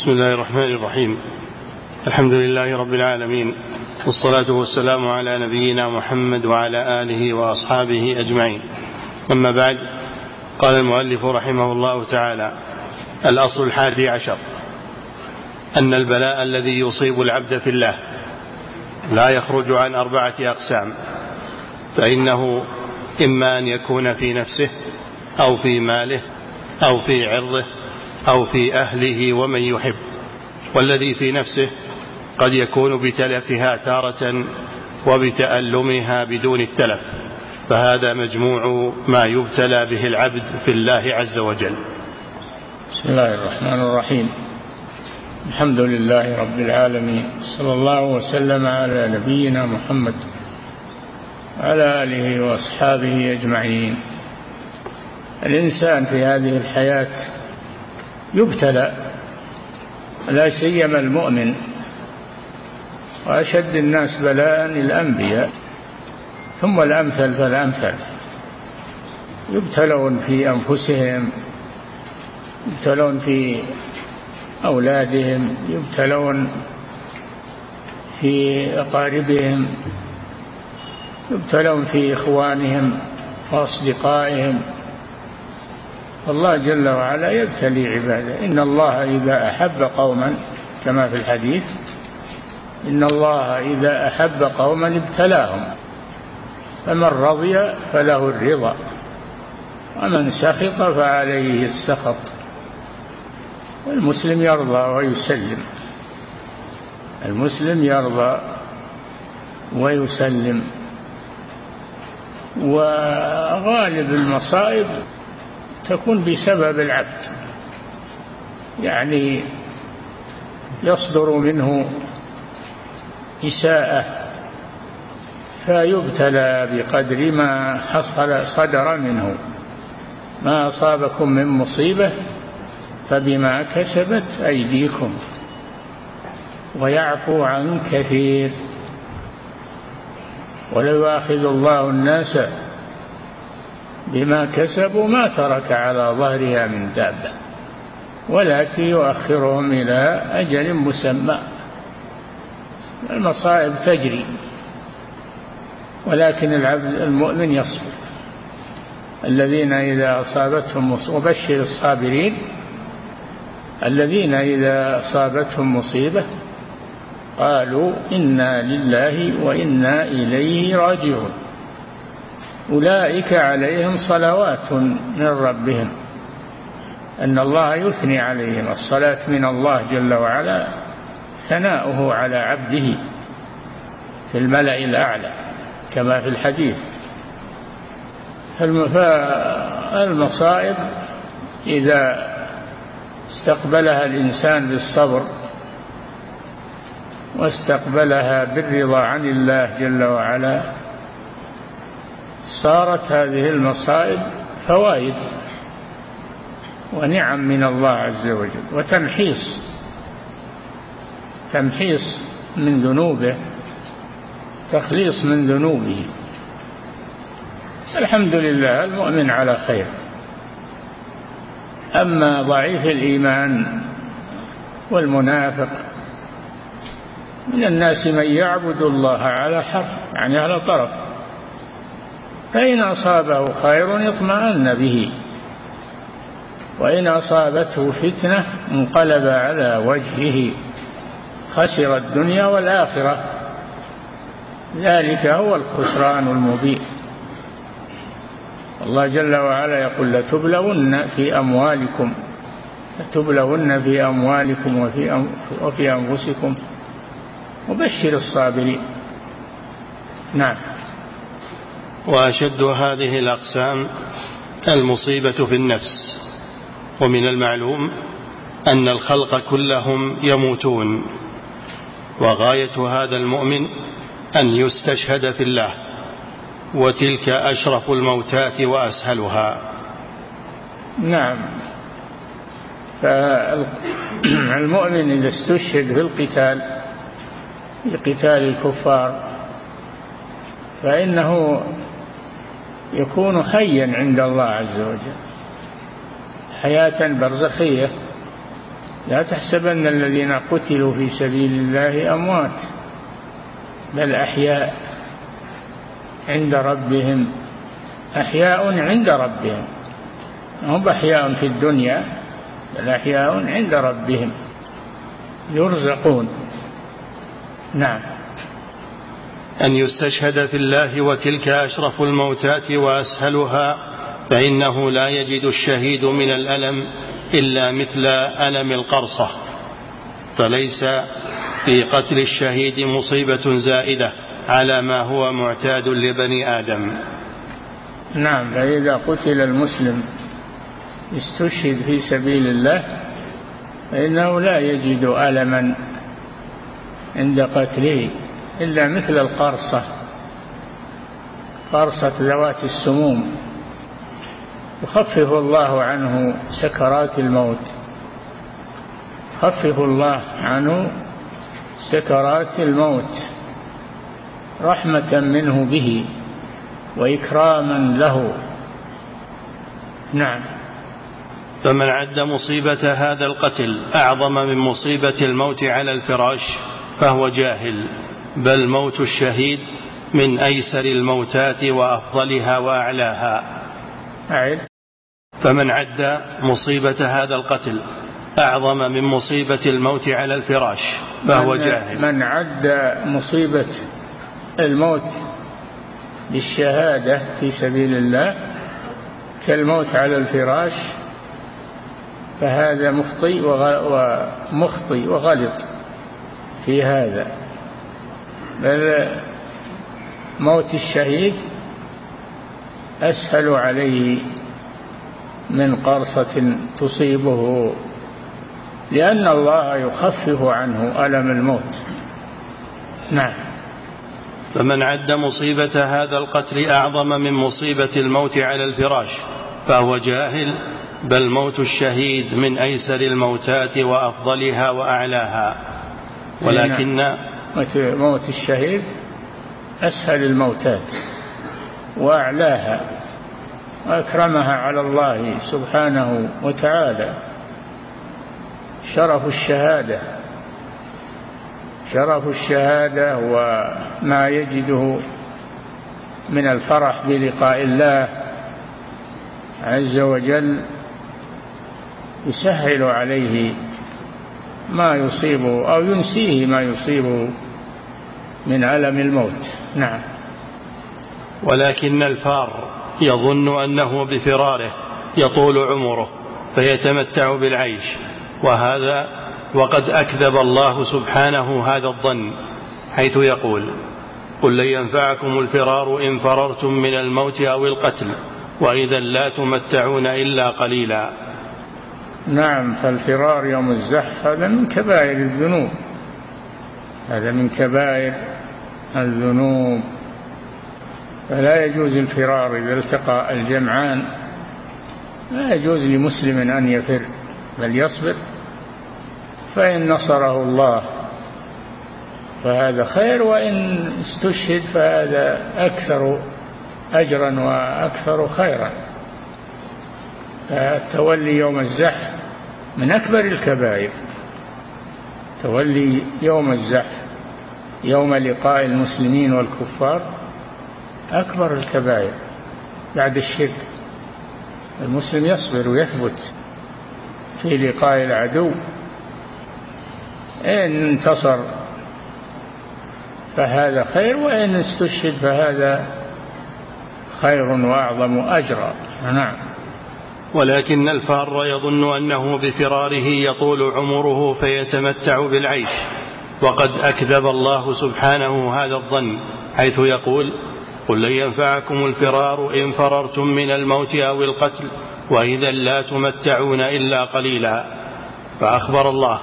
بسم الله الرحمن الرحيم. الحمد لله رب العالمين والصلاة والسلام على نبينا محمد وعلى آله وأصحابه أجمعين. أما بعد قال المؤلف رحمه الله تعالى الأصل الحادي عشر أن البلاء الذي يصيب العبد في الله لا يخرج عن أربعة أقسام فإنه إما أن يكون في نفسه أو في ماله أو في عرضه أو في أهله ومن يحب. والذي في نفسه قد يكون بتلفها تارة وبتألمها بدون التلف. فهذا مجموع ما يبتلى به العبد في الله عز وجل. بسم الله الرحمن الرحيم. الحمد لله رب العالمين. صلى الله وسلم على نبينا محمد وعلى آله وأصحابه أجمعين. الإنسان في هذه الحياة يبتلى لا سيما المؤمن. وأشد الناس بلاء الأنبياء. ثم الأمثل فالأمثل. يبتلون في أنفسهم يبتلون في أولادهم يبتلون في أقاربهم يبتلون في إخوانهم وأصدقائهم. الله جل وعلا يبتلي عباده. إن الله إذا أحب قوما كما في الحديث إن الله إذا أحب قوما ابتلاهم فمن رضي فله الرضا ومن سخط فعليه السخط. المسلم يرضى ويسلم المسلم يرضى ويسلم. وغالب المصائب تكون بسبب العبد. يعني يصدر منه إساءة فيبتلى بقدر ما حصل صدر منه. ما أصابكم من مصيبة فبما كسبت أيديكم. ويعفو عن كثير. ولو يؤاخذ الله الناس بما كسبوا ما ترك على ظهرها من دابة ولكن يؤخرهم إلى أجل مسمى المصائب تجري ولكن العبد المؤمن يصبر. الذين إذا أصابتهم وبشر الصابرين الذين إذا أصابتهم مصيبة قالوا إنا لله وإنا إليه راجعون. أولئك عليهم صلوات من ربهم. أن الله يثني عليهم. الصلاة من الله جل وعلا ثناؤه على عبده في الملأ الأعلى كما في الحديث. فالمصائب إذا استقبلها الإنسان بالصبر واستقبلها بالرضا عن الله جل وعلا صارت هذه المصائب فوائد ونعم من الله عز وجل وتمحيص تمحيص من ذنوبه تخليص من ذنوبه. الحمد لله المؤمن على خير. أما ضعيف الإيمان والمنافق من الناس من يعبد الله على حرف يعني على طرف. فإن أصابه خير اطمأن به. وإن أصابته فتنة انقلب على وجهه. خسر الدنيا والآخرة. ذلك هو الخسران المبين. الله جل وعلا يقول لتبلون في أموالكم لتبلون في أموالكم وفي وفي أنفسكم. وبشر الصابرين. نعم. وأشد هذه الأقسام المصيبة في النفس ومن المعلوم أن الخلق كلهم يموتون وغاية هذا المؤمن أن يستشهد في الله وتلك أشرف الموتات وأسهلها. نعم. فالمؤمن إذا استشهد في القتال في قتال الكفار فإنه يكون حيا عند الله عز وجل. حياة برزخية. لا تحسبن الذين قتلوا في سبيل الله أموات بل أحياء عند ربهم. أحياء عند ربهم. هم أحياء في الدنيا بل أحياء عند ربهم. يرزقون. نعم. أن يستشهد في الله وتلك أشرف الموتات وأسهلها فإنه لا يجد الشهيد من الألم إلا مثل ألم القرصة. فليس في قتل الشهيد مصيبة زائدة على ما هو معتاد لبني آدم. نعم فإذا قتل المسلم استشهد في سبيل الله فإنه لا يجد ألما عند قتله. إلا مثل القرصة. قرصة ذوات السموم. يخفف الله عنه سكرات الموت. يخفف الله عنه سكرات الموت. رحمة منه به وإكراما له. نعم. فمن عد مصيبة هذا القتل أعظم من مصيبة الموت على الفراش فهو جاهل. بل موت الشهيد من أيسر الموتات وأفضلها وأعلاها أعد. فمن عد مصيبة هذا القتل أعظم من مصيبة الموت على الفراش فهو من جاهل. من عد مصيبة الموت بالشهادة في سبيل الله كالموت على الفراش فهذا مخطئ ومخطئ وغلط في هذا. بل موت الشهيد أسهل عليه من قرصة تصيبه لأن الله يخفف عنه ألم الموت. نعم. فمن عد مصيبة هذا القتل أعظم من مصيبة الموت على الفراش فهو جاهل بل موت الشهيد من أيسر الموتات وأفضلها وأعلاها. ولكن موت الشهيد أسهل الموتات وأعلاها وأكرمها على الله سبحانه وتعالى. شرف الشهادة شرف الشهادة وما يجده من الفرح بلقاء الله عز وجل يسهل عليه ما يصيبه أو ينسيه ما يصيبه من ألم الموت. نعم. ولكن الفار يظن أنه بفراره يطول عمره فيتمتع بالعيش وهذا وقد أكذب الله سبحانه هذا الظن حيث يقول قل لن ينفعكم الفرار إن فررتم من الموت أو القتل وإذا لا تمتعون إلا قليلا. نعم فالفرار يوم الزحف هذا من كبائر الذنوب. هذا من كبائر الذنوب. فلا يجوز الفرار إذا التقى الجمعان. لا يجوز لمسلم أن يفر بل يصبر. فإن نصره الله فهذا خير وإن استشهد فهذا أكثر أجرا وأكثر خيرا. التولي يوم الزحف من أكبر الكبائر. تولي يوم الزحف يوم لقاء المسلمين والكفار أكبر الكبائر. بعد الشرك المسلم يصبر ويثبت في لقاء العدو. إن انتصر فهذا خير وإن استشهد فهذا خير وأعظم أجرا. نعم. ولكن الفار يظن أنه بفراره يطول عمره فيتمتع بالعيش. وقد أكذب الله سبحانه هذا الظن حيث يقول قل لن ينفعكم الفرار إن فررتم من الموت أو القتل وإذا لا تمتعون إلا قليلا. فأخبر الله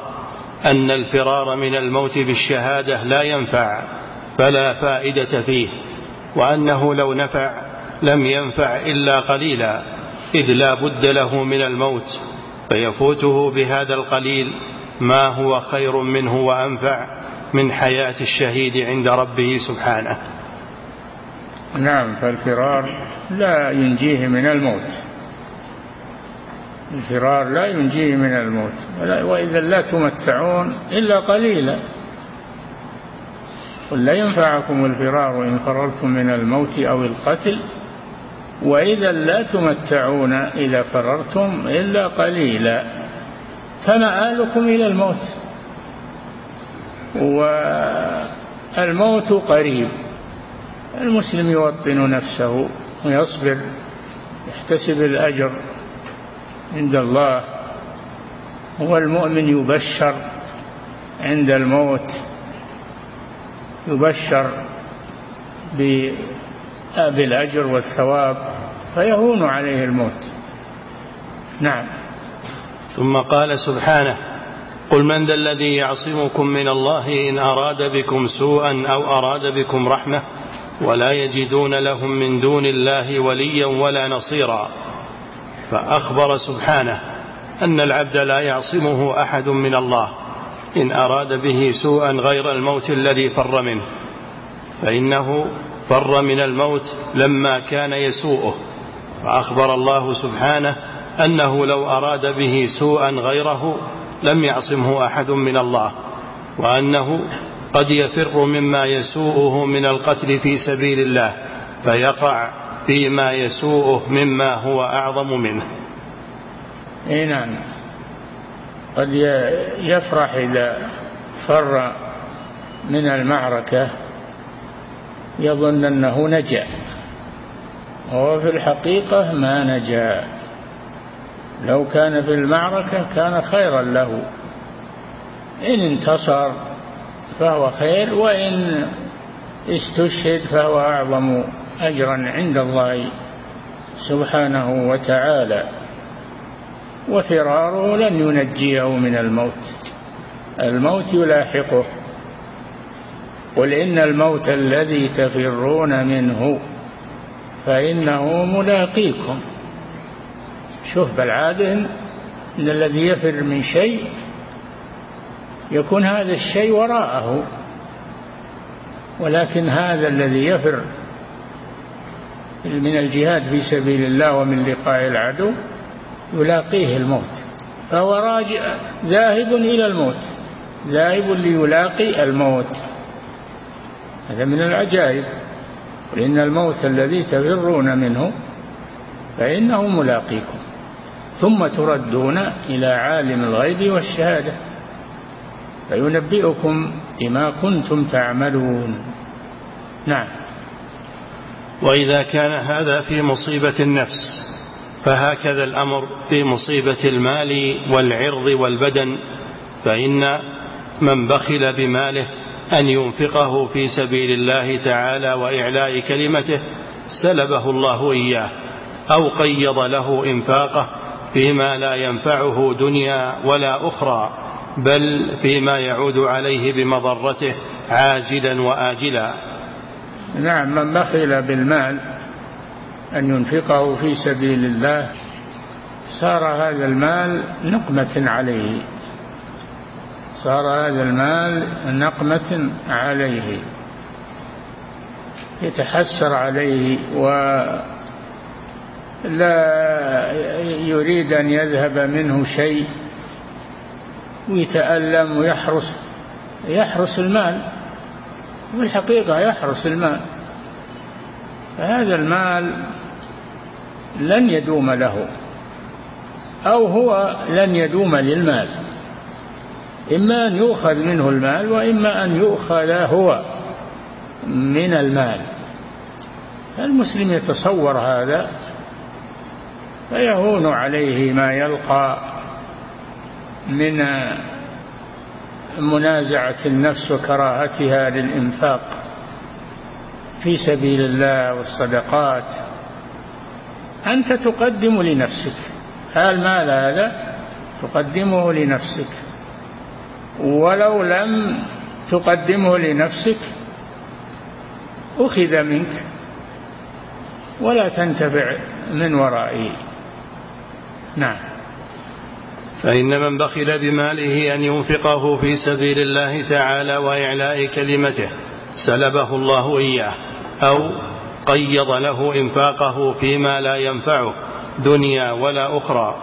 أن الفرار من الموت بالشهادة لا ينفع فلا فائدة فيه وأنه لو نفع لم ينفع إلا قليلا. إذ لا بد له من الموت فيفوته بهذا القليل ما هو خير منه وأنفع من حياة الشهيد عند ربه سبحانه. نعم فالفرار لا ينجيه من الموت. الفرار لا ينجيه من الموت. وإذا لا تمتعون إلا قليلا. قل لا ينفعكم الفرار إن فررتم من الموت أو القتل. وإذا لا تمتعون إذا فررتم إلا قليلا. فمآلكم إلى الموت؟ والموت قريب. المسلم يوطن نفسه ويصبر يحتسب الأجر عند الله. والمؤمن يبشر عند الموت يبشر بالأجر والثواب فيهون عليه الموت. نعم. ثم قال سبحانه قل من ذا الذي يعصمكم من الله إن أراد بكم سوءا أو أراد بكم رحمة ولا يجدون لهم من دون الله وليا ولا نصيرا. فأخبر سبحانه أن العبد لا يعصمه أحد من الله إن أراد به سوءا غير الموت الذي فر منه. فإنه فر من الموت لما كان يسوءه. فأخبر الله سبحانه أنه لو أراد به سوءا غيره لم يعصمه أحد من الله وأنه قد يفر مما يسوءه من القتل في سبيل الله فيقع فيما يسوءه مما هو أعظم منه. إي نعم. قد يفرح إذا فر من المعركة يظن أنه نجا. وهو في الحقيقة ما نجا. لو كان في المعركة كان خيرا له. إن انتصر فهو خير وإن استشهد فهو أعظم أجرا عند الله سبحانه وتعالى. وفراره لن ينجيه من الموت. الموت يلاحقه. قل إن الموت الذي تفرون منه فإنه ملاقيكم. شوف بالعادة إن الذي يفر من شيء يكون هذا الشيء وراءه. ولكن هذا الذي يفر من الجهاد في سبيل الله ومن لقاء العدو يلاقيه الموت. فهو راجع ذاهب إلى الموت. ذاهب ليلاقي الموت. هذا من العجائب. وإن الموت الذي تفرون منه فإنه ملاقيكم. ثم تردون إلى عالم الغيب والشهادة. فينبئكم بما كنتم تعملون. نعم. وإذا كان هذا في مصيبة النفس فهكذا الأمر في مصيبة المال والعرض والبدن فإن من بخل بماله أن ينفقه في سبيل الله تعالى وإعلاء كلمته سلبه الله إياه أو قيض له إنفاقه فيما لا ينفعه دنيا ولا أخرى بل فيما يعود عليه بمضرته عاجلا وآجلا. نعم من بخل بالمال أن ينفقه في سبيل الله صار هذا المال نقمة عليه. صار هذا المال نقمة عليه يتحسر عليه ولا يريد أن يذهب منه شيء ويتألم ويحرس يحرس المال في الحقيقة يحرس المال فهذا المال لن يدوم له أو هو لن يدوم للمال. إما أن يؤخذ منه المال وإما أن يؤخذ هو من المال. المسلم يتصور هذا فيهون عليه ما يلقى من منازعة النفس وكراهتها للإنفاق في سبيل الله والصدقات. أنت تقدم لنفسك. المال هذا تقدمه لنفسك. ولو لم تقدمه لنفسك أخذ منك ولا تنتفع من ورائه. نعم. فإن من بخل بماله أن ينفقه في سبيل الله تعالى وإعلاء كلمته سلبه الله إياه أو قيض له إنفاقه فيما لا ينفعه دنيا ولا أخرى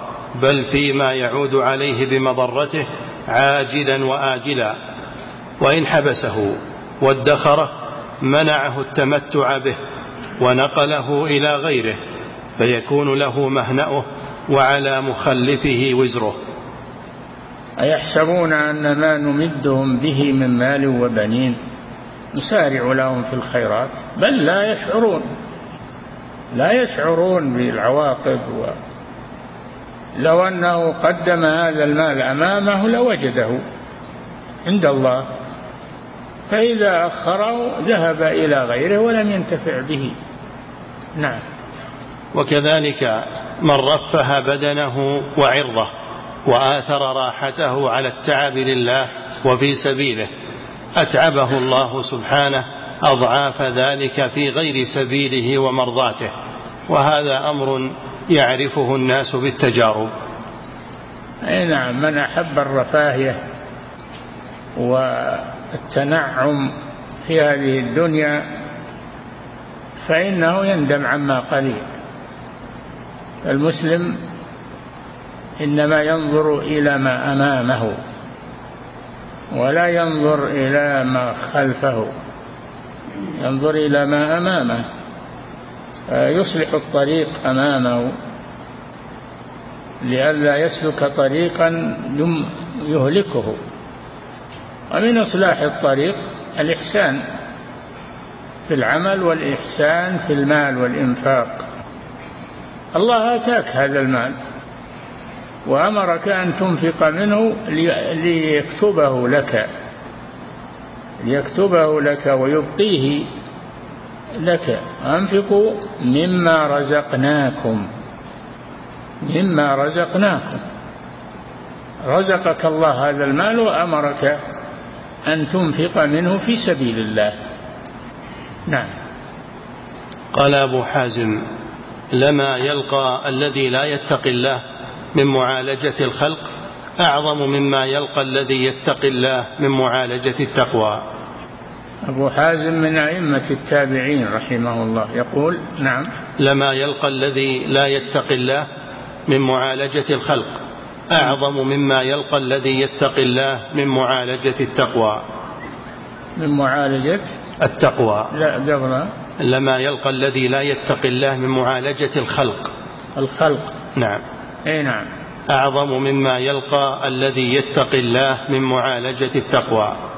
بل فيما يعود عليه بمضرته عاجلا وآجلا وإن حبسه وادخره منعه التمتع به ونقله إلى غيره فيكون له مهنأه وعلى مخلفه وزره. أيحسبون أن ما نمدهم به من مال وبنين؟ نسارع لهم في الخيرات بل لا يشعرون لا يشعرون بالعواقب و لو أنه قدم هذا المال أمامه لوجده عند الله. فإذا أخره ذهب إلى غيره ولم ينتفع به. نعم. وكذلك من رفه بدنه وعرضه وآثر راحته على التعب لله وفي سبيله أتعبه الله سبحانه أضعاف ذلك في غير سبيله ومرضاته. وهذا أمر يعرفه الناس بالتجارب. أي نعم من أحب الرفاهية والتنعم في هذه الدنيا فإنه يندم عما قليل. المسلم إنما ينظر إلى ما أمامه ولا ينظر إلى ما خلفه ينظر إلى ما أمامه. يصلح الطريق أمامه لئلا يسلك طريقا يهلكه. ومن إصلاح الطريق الإحسان في العمل والإحسان في المال والإنفاق. الله آتاك هذا المال وأمرك أن تنفق منه ليكتبه لك ليكتبه لك ويبقيه. لك. أنفقوا مما رزقناكم. مما رزقناكم. رزقك الله هذا المال وأمرك أن تنفق منه في سبيل الله. نعم. قال أبو حازم لما يلقى الذي لا يتقي الله من معالجة الخلق أعظم مما يلقى الذي يتقي الله من معالجة التقوى. أبو حازم من أئمة التابعين رحمه الله. يقول نعم. لما يلقى الذي لا يتقي الله من معالجة الخلق أعظم مما يلقى الذي يتقي الله من معالجة التقوى. من معالجة؟ التقوى. لا قبل. لما يلقى الذي لا يتقي الله من معالجة الخلق. الخلق. نعم. إي نعم. أعظم مما يلقى الذي يتقي الله من معالجة التقوى.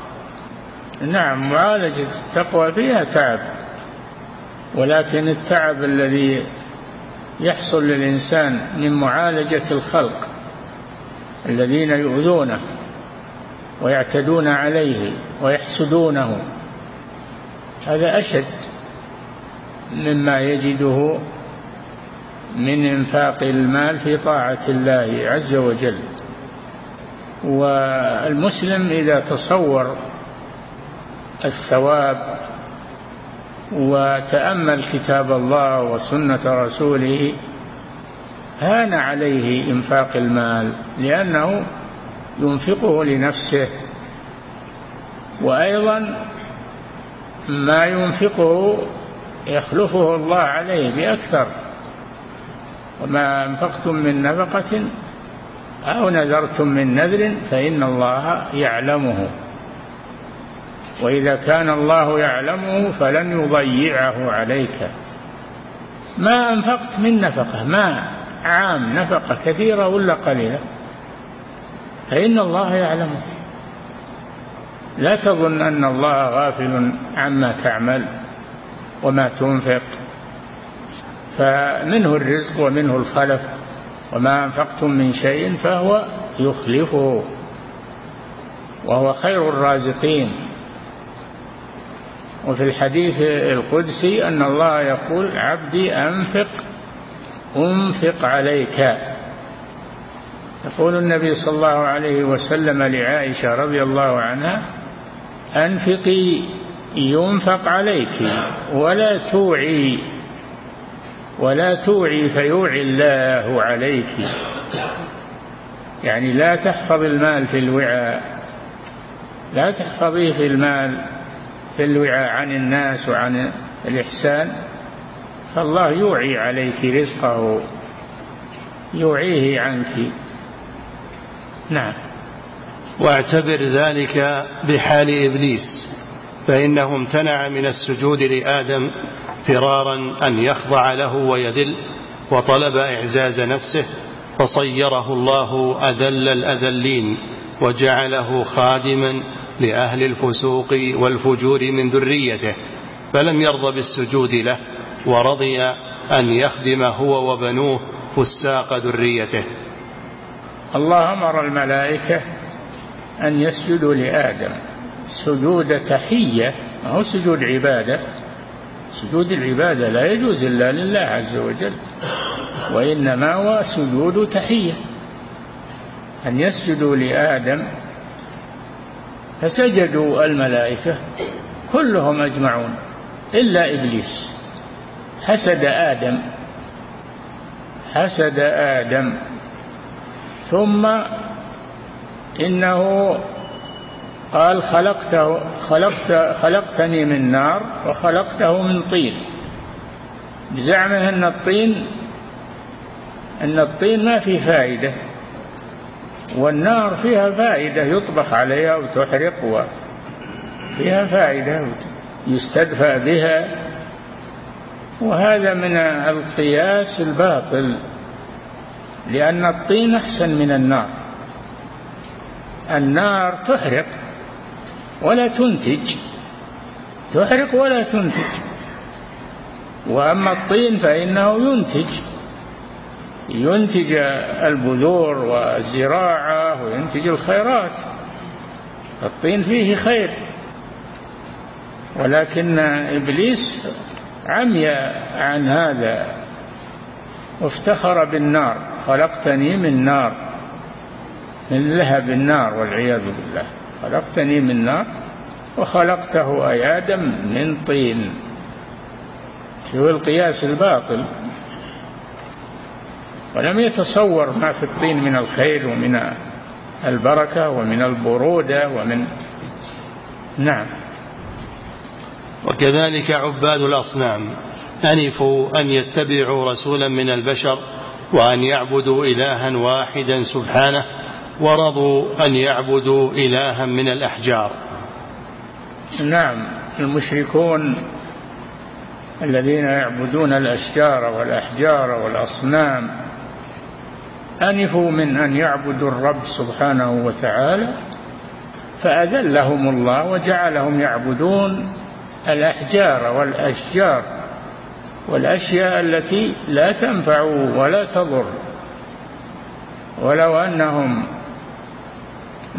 نعم معالجة التقوى فيها تعب ولكن التعب الذي يحصل للإنسان من معالجة الخلق الذين يؤذونه ويعتدون عليه ويحسدونه هذا أشد مما يجده من إنفاق المال في طاعة الله عز وجل. والمسلم إذا تصور الثواب وتأمل كتاب الله وسنة رسوله هان عليه إنفاق المال لأنه ينفقه لنفسه. وأيضا ما ينفقه يخلفه الله عليه بأكثر. وما أنفقتم من نفقة أو نذرتم من نذر فإن الله يعلمه. وإذا كان الله يعلمه فلن يضيعه عليك. ما أنفقت من نفقة ما عام نفقة كثيرة ولا قليلة. فإن الله يعلمه. لا تظن أن الله غافل عما تعمل وما تنفق. فمنه الرزق ومنه الخلف وما أنفقتم من شيء فهو يخلفه. وهو خير الرازقين. وفي الحديث القدسي أن الله يقول عبدي أنفق أنفق عليك. يقول النبي صلى الله عليه وسلم لعائشة رضي الله عنها أنفقي ينفق عليك ولا توعي ولا توعي فيوعي الله عليك. يعني لا تحفظ المال في الوعاء لا تحفظيه في المال. في الوعاء عن الناس وعن الإحسان فالله يوعي عليك رزقه يوعيه عنك. نعم. واعتبر ذلك بحال إبليس فإنه امتنع من السجود لآدم فرارا أن يخضع له ويذل وطلب إعزاز نفسه فصيره الله أذل الأذلين وجعله خادما لأهل الفسوق والفجور من ذريته فلم يرض بالسجود له ورضي أن يخدم هو وبنوه فساق ذريته. الله أمر الملائكة أن يسجدوا لآدم. سجود تحية ما هو سجود عبادة؟ سجود العبادة لا يجوز إلا لله عز وجل وإنما هو سجود تحية. أن يسجدوا لآدم فسجدوا الملائكة كلهم أجمعون إلا إبليس. حسد آدم. حسد آدم. ثم إنه قال خلقته خلقت خلقتني من نار وخلقته من طين. بزعمه أن الطين أن الطين ما فيه فائدة. والنار فيها فائدة يطبخ عليها وتحرق فيها فائدة يستدفى بها. وهذا من القياس الباطل لأن الطين أحسن من النار. النار تحرق ولا تنتج تحرق ولا تنتج. وأما الطين فإنه ينتج. ينتج البذور والزراعة وينتج الخيرات. الطين فيه خير. ولكن إبليس عمي عن هذا وافتخر بالنار. خلقتني من نار. من لهب النار والعياذ بالله. خلقتني من نار وخلقته أي آدم من طين. شو القياس الباطل؟ ولم يتصور ما في الطين من الخير ومن البركة ومن البرودة ومن نعم. وكذلك عباد الأصنام أنفوا أن يتبعوا رسولا من البشر وأن يعبدوا إلها واحدا سبحانه ورضوا أن يعبدوا إلها من الأحجار. نعم. المشركون الذين يعبدون الأشجار والأحجار والأصنام أنفوا من أن يعبدوا الرب سبحانه وتعالى فأذلهم الله وجعلهم يعبدون الأحجار والأشجار والأشياء التي لا تنفع ولا تضر. ولو أنهم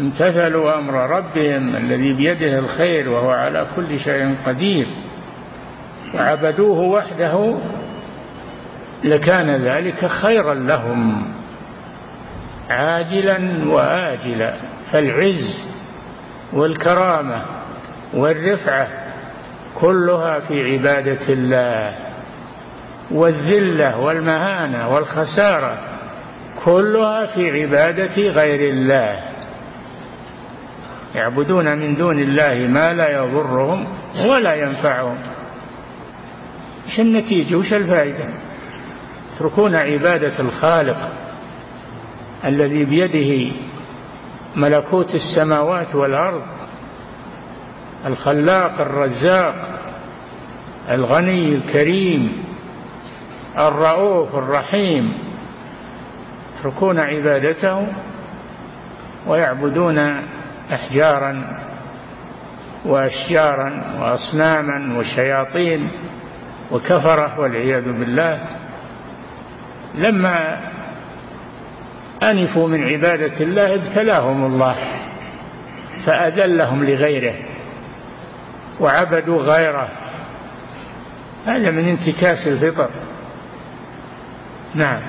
امتثلوا أمر ربهم الذي بيده الخير وهو على كل شيء قدير وعبدوه وحده لكان ذلك خيرا لهم. عاجلا واجلا فالعز والكرامة والرفعة كلها في عبادة الله. والذلة والمهانة والخسارة كلها في عبادة غير الله. يعبدون من دون الله ما لا يضرهم ولا ينفعهم. إيش النتيجة؟ وش الفائدة؟ يتركون عبادة الخالق الذي بيده ملكوت السماوات والأرض الخلاق الرزاق الغني الكريم الرؤوف الرحيم يتركون عبادته ويعبدون أحجارا وأشجارا وأصناما وشياطين وكفرة والعياذ بالله. لما أنفوا من عبادة الله ابتلاهم الله فأذلهم لغيره وعبدوا غيره. هذا من انتكاس الفطر. نعم.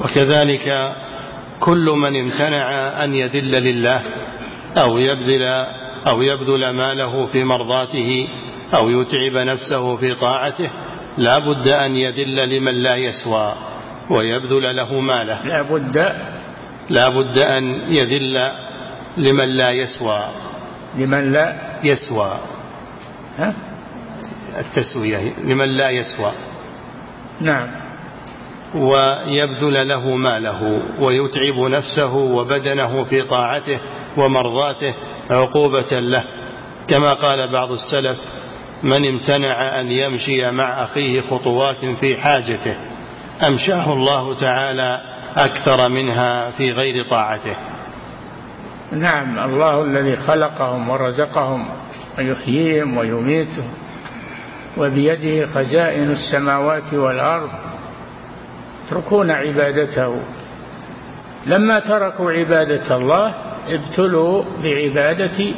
وكذلك كل من امتنع أن يذل لله أو يبذل أو يبذل ماله في مرضاته أو يتعب نفسه في طاعته لا بد أن يذل لمن لا يسوى. ويبذل له ماله. لا بد لا بد أن يذل لمن لا يسوى. لمن لا يسوى. ها؟ التسوية لمن لا يسوى. نعم. ويبذل له ماله ويتعب نفسه وبدنه في طاعته ومرضاته عقوبة له. كما قال بعض السلف من امتنع أن يمشي مع أخيه خطوات في حاجته. أمشاه الله تعالى أكثر منها في غير طاعته. نعم الله الذي خلقهم ورزقهم ويحييهم ويميتهم وبيده خزائن السماوات والأرض. يتركون عبادته. لما تركوا عبادة الله ابتلوا بعبادة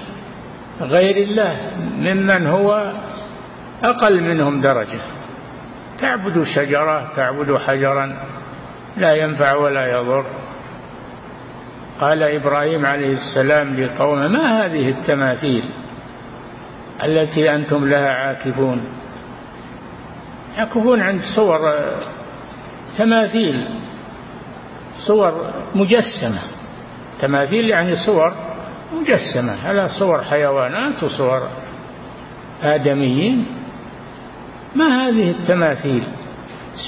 غير الله ممن هو أقل منهم درجة. تعبد شجرة تعبد حجرا لا ينفع ولا يضر. قال إبراهيم عليه السلام لقومه ما هذه التماثيل التي أنتم لها عاكفون؟ يعكفون عند صور تماثيل صور مجسمة. تماثيل يعني صور مجسمة على صور حيوانات وصور آدميين. ما هذه التماثيل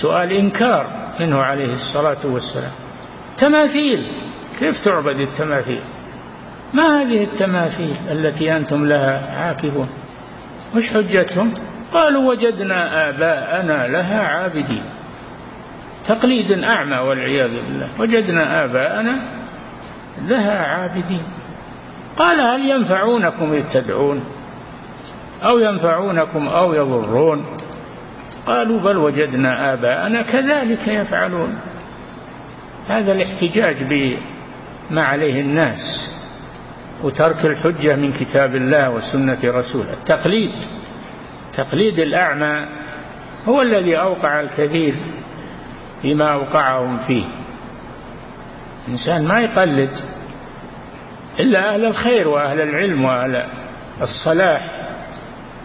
سؤال إنكار منه عليه الصلاة والسلام. تماثيل. كيف تعبد التماثيل؟ ما هذه التماثيل التي أنتم لها عاكفون؟ وش حجتهم؟ قالوا وجدنا آباءنا لها عابدين. تقليد أعمى والعياذ بالله. وجدنا آباءنا لها عابدين. قال هل ينفعونكم إذ تدعون؟ أو ينفعونكم أو يضرون؟ قالوا بل وجدنا آباءنا كذلك يفعلون. هذا الاحتجاج بما عليه الناس وترك الحجة من كتاب الله وسنة رسوله. التقليد تقليد الأعمى هو الذي أوقع الكثير فيما أوقعهم فيه. الإنسان ما يقلد إلا أهل الخير وأهل العلم وأهل الصلاح.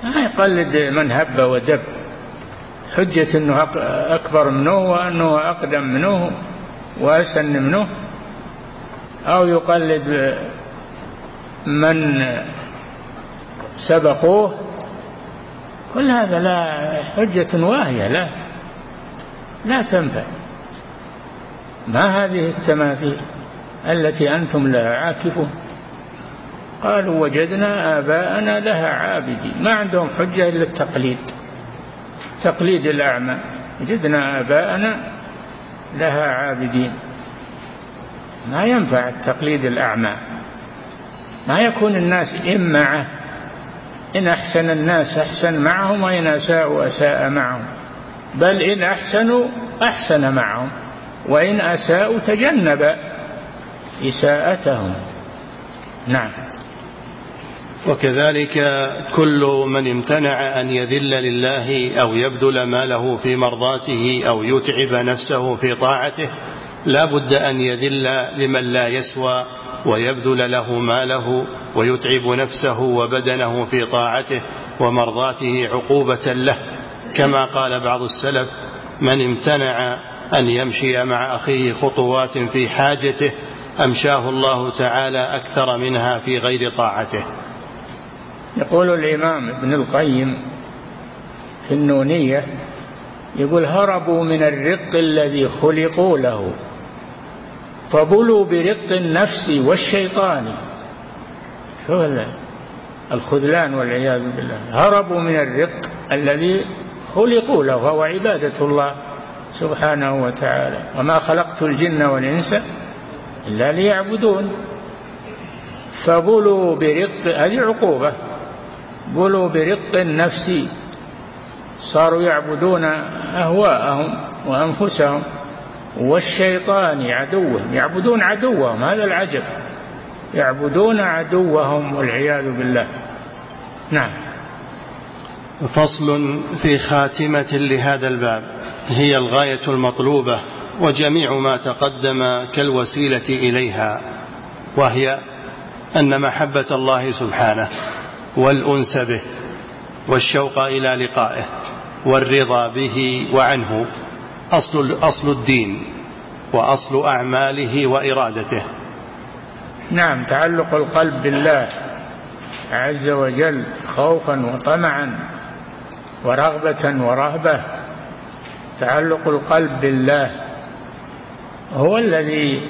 ما يقلد من هب ودب. حجة أنه أكبر منه وأنه أقدم منه وأسن منه أو يقلد من سبقوه. كل هذا لا حجة واهية لا لا تنفع. ما هذه التماثيل التي أنتم لها عاكفون؟ قالوا وجدنا آباءنا لها عابدين ما عندهم حجة إلا التقليد. تقليد الأعمى. وجدنا آباءنا لها عابدين. ما ينفع التقليد الأعمى. ما يكون الناس إمعة إن أحسن الناس أحسن معهم وإن أساءوا أساء معهم. بل إن أحسنوا أحسن معهم وإن أساءوا تجنب إساءتهم. نعم. وكذلك كل من امتنع أن يذل لله أو يبذل ماله في مرضاته أو يتعب نفسه في طاعته لا بد أن يذل لمن لا يسوى ويبذل له ماله ويتعب نفسه وبدنه في طاعته ومرضاته عقوبة له. كما قال بعض السلف من امتنع أن يمشي مع أخيه خطوات في حاجته أمشاه الله تعالى أكثر منها في غير طاعته. يقول الإمام ابن القيم في النونية يقول هربوا من الرق الذي خلقوا له فبلوا برق النفس والشيطان. شو الخذلان والعياذ بالله. هربوا من الرق الذي خلقوا له وهو عبادة الله سبحانه وتعالى. وما خلقت الجن والإنس إلا ليعبدون. فبلوا برق هذه عقوبة. بلوا برق النفس صاروا يعبدون أهواءهم وأنفسهم والشيطان عدوهم. يعبدون عدوهم هذا العجب. يعبدون عدوهم والعياذ بالله. نعم. فصل في خاتمة لهذا الباب. هي الغاية المطلوبة وجميع ما تقدم كالوسيلة إليها وهي أن محبة الله سبحانه. والأنس به والشوق إلى لقائه والرضا به وعنه أصل, أصل الدين وأصل أعماله وإرادته. نعم تعلق القلب بالله عز وجل خوفا وطمعا ورغبة ورهبة. تعلق القلب بالله هو الذي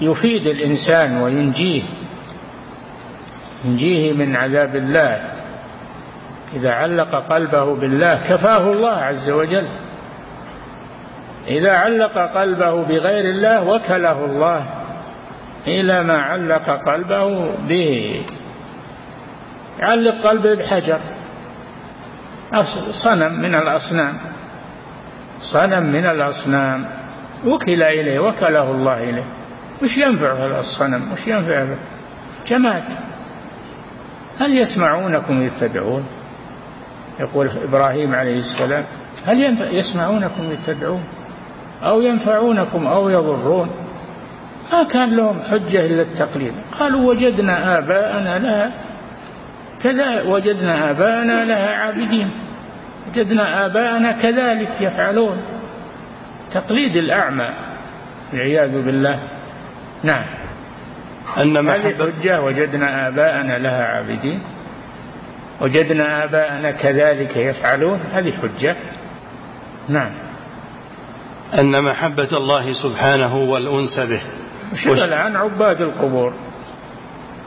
يفيد الإنسان وينجيه ينجيه من عذاب الله. إذا علق قلبه بالله كفاه الله عز وجل. إذا علق قلبه بغير الله وكله الله. إلى ما علق قلبه به. يعلق قلبه بحجر. صنم من الأصنام. صنم من الأصنام. وكل إليه وكله الله إليه. وش ينفع هذا الصنم؟ وش ينفع جماد. هل يسمعونكم إذ تدعون يقول إبراهيم عليه السلام هل يسمعونكم إذ تدعون أو ينفعونكم أو يضرون؟ ما كان لهم حجة إلا التقليد. قالوا وجدنا آباءنا لها كذا وجدنا آباءنا لها عابدين. وجدنا آباءنا كذلك يفعلون. تقليد الأعمى والعياذ بالله. نعم. أن محبة حجة وجدنا آباءنا لها عابدين. وجدنا آباءنا كذلك يفعلون. هذه حجة. نعم. أن محبة الله سبحانه والأنس به. شغل عن عباد القبور.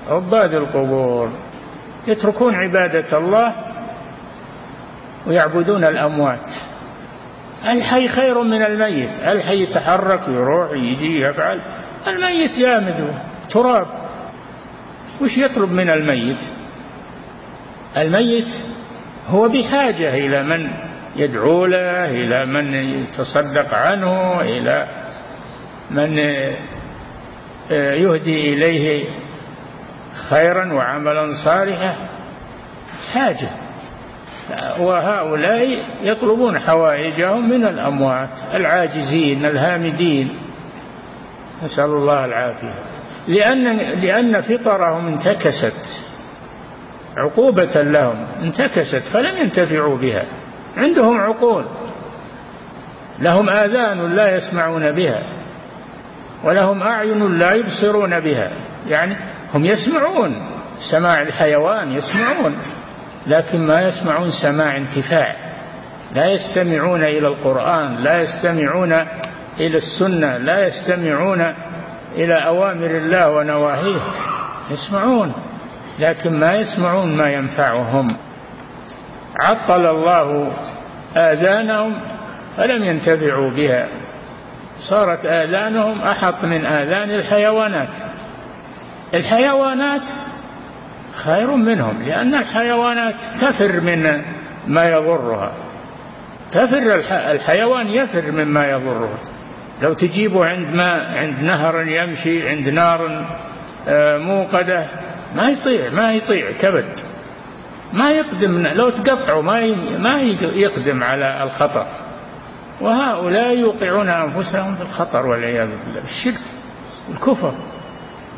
عباد القبور يتركون عبادة الله ويعبدون الأموات. الحي خير من الميت. الحي يتحرك يروح يجي يفعل. الميت جامد تراب وش يطلب من الميت؟ الميت هو بحاجة إلى من يدعو له إلى من يتصدق عنه إلى من يهدي إليه خيرا وعملا صالحا. حاجة. وهؤلاء يطلبون حوائجهم من الأموات العاجزين الهامدين. نسأل الله العافية. لأن لأن فطرهم انتكست عقوبة لهم انتكست فلم ينتفعوا بها عندهم عقول لهم آذان لا يسمعون بها ولهم أعين لا يبصرون بها يعني هم يسمعون سماع الحيوان يسمعون لكن ما يسمعون سماع انتفاع لا يستمعون إلى القرآن لا يستمعون إلى السنة لا يستمعون إلى أوامر الله ونواهيه. يسمعون لكن ما يسمعون ما ينفعهم. عطل الله آذانهم فلم ينتفعوا بها. صارت آذانهم أحط من آذان الحيوانات. الحيوانات خير منهم لأن الحيوانات تفر من ما يضرها. تفر الحيوان يفر مما يضره. لو تجيبه عند ماء عند نهر يمشي عند نار آه، موقدة ما يطيع ما يطيع كبد. ما يقدم لو تقطعه ما ما يقدم على الخطر. وهؤلاء يوقعون أنفسهم في الخطر والعياذ بالله بالشرك بالكفر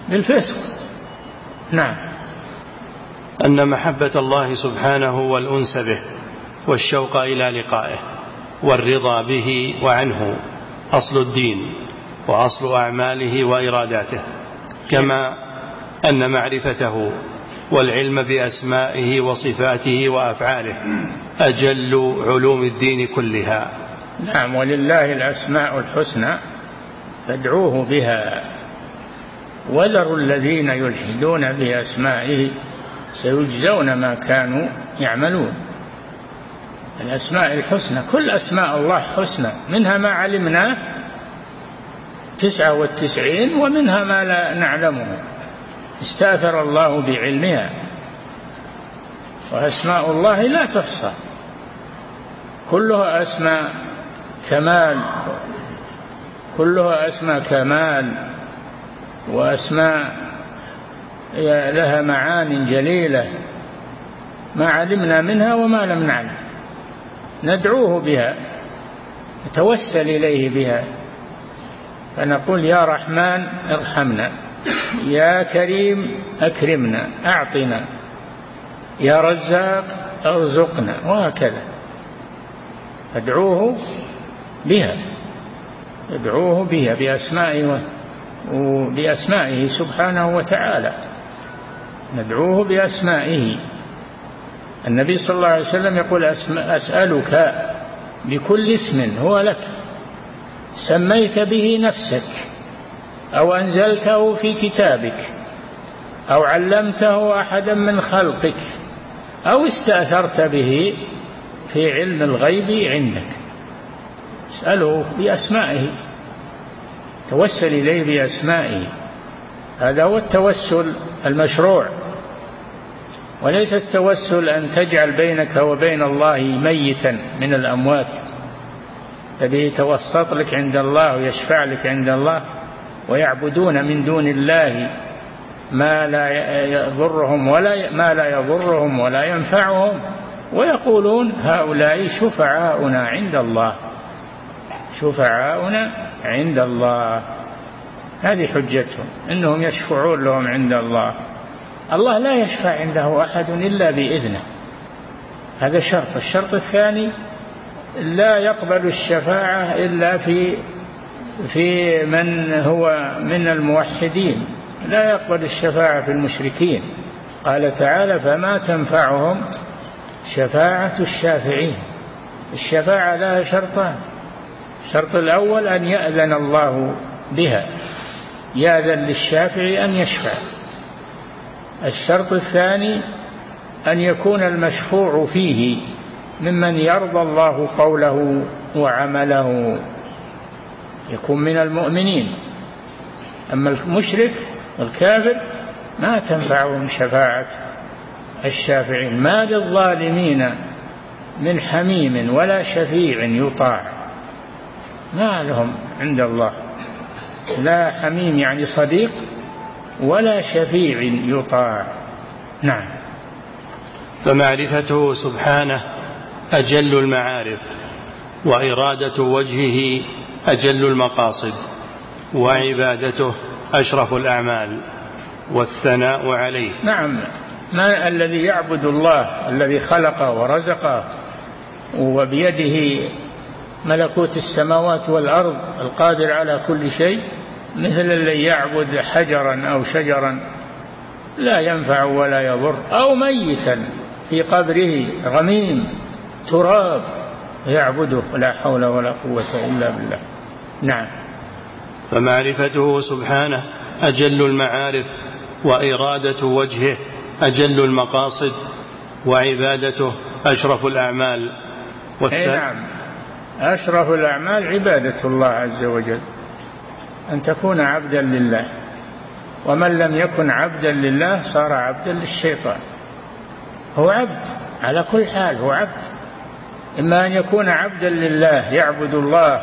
بالفسق. نعم. أن محبة الله سبحانه والأنس به والشوق إلى لقائه والرضا به وعنه. أصل الدين وأصل أعماله وإراداته كما أن معرفته والعلم بأسمائه وصفاته وأفعاله أجل علوم الدين كلها. نعم ولله الأسماء الحسنى فادعوه بها. وذروا الذين يلحدون بأسمائه سيجزون ما كانوا يعملون. الأسماء الحسنى كل أسماء الله حسنى منها ما علمناه تسعة والتسعين ومنها ما لا نعلمه. استأثر الله بعلمها. وأسماء الله لا تحصى. كلها أسماء كمال. كلها أسماء كمال. وأسماء لها معان جليلة. ما علمنا منها وما لم نعلم. ندعوه بها نتوسل إليه بها. فنقول يا رحمن ارحمنا يا كريم أكرمنا أعطنا يا رزاق أرزقنا. وهكذا. ادعوه بها ادعوه بها بأسمائه بأسمائه سبحانه وتعالى. ندعوه بأسمائه. النبي صلى الله عليه وسلم يقول أسألك بكل اسم هو لك سميت به نفسك أو أنزلته في كتابك أو علمته أحدا من خلقك أو استأثرت به في علم الغيب عندك. اسأله بأسمائه توسل إليه بأسمائه. هذا هو التوسل المشروع. وليس التوسل أن تجعل بينك وبين الله ميتا من الأموات. الذي يتوسط لك عند الله ويشفع لك عند الله ويعبدون من دون الله ما لا يضرهم ولا ما لا يضرهم ولا ينفعهم. ويقولون هؤلاء شفعاؤنا عند الله. شفعاؤنا عند الله. هذه حجتهم. إنهم يشفعون لهم عند الله. الله لا يشفع عنده أحد إلا بإذنه. هذا شرط. الشرط الثاني لا يقبل الشفاعة إلا في في من هو من الموحدين. لا يقبل الشفاعة في المشركين. قال تعالى فما تنفعهم شفاعة الشافعين. الشفاعة لها شرطان. الشرط الأول أن يأذن الله بها. يأذن للشافع أن يشفع. الشرط الثاني أن يكون المشفوع فيه ممن يرضى الله قوله وعمله. يكون من المؤمنين. أما المشرك الكافر ما تنفعهم شفاعة الشافعين. ما للظالمين من حميم ولا شفيع يطاع. ما لهم عند الله. لا حميم يعني صديق ولا شفيع يطاع. نعم. فمعرفته سبحانه أجل المعارف وإرادة وجهه أجل المقاصد وعبادته أشرف الأعمال والثناء عليه. نعم. ما الذي يعبد الله الذي خلقه ورزقه وبيده ملكوت السماوات والأرض القادر على كل شيء؟ مثل الذي يعبد حجرا أو شجرا لا ينفع ولا يضر أو ميتا في قبره رميم تراب يعبده لا حول ولا قوة إلا بالله. نعم. فمعرفته سبحانه أجل المعارف وإرادة وجهه أجل المقاصد وعبادته أشرف الأعمال. والث... نعم. أشرف الأعمال عبادة الله عز وجل. أن تكون عبدا لله. ومن لم يكن عبدا لله صار عبدا للشيطان. هو عبد على كل حال هو عبد. إما أن يكون عبدا لله يعبد الله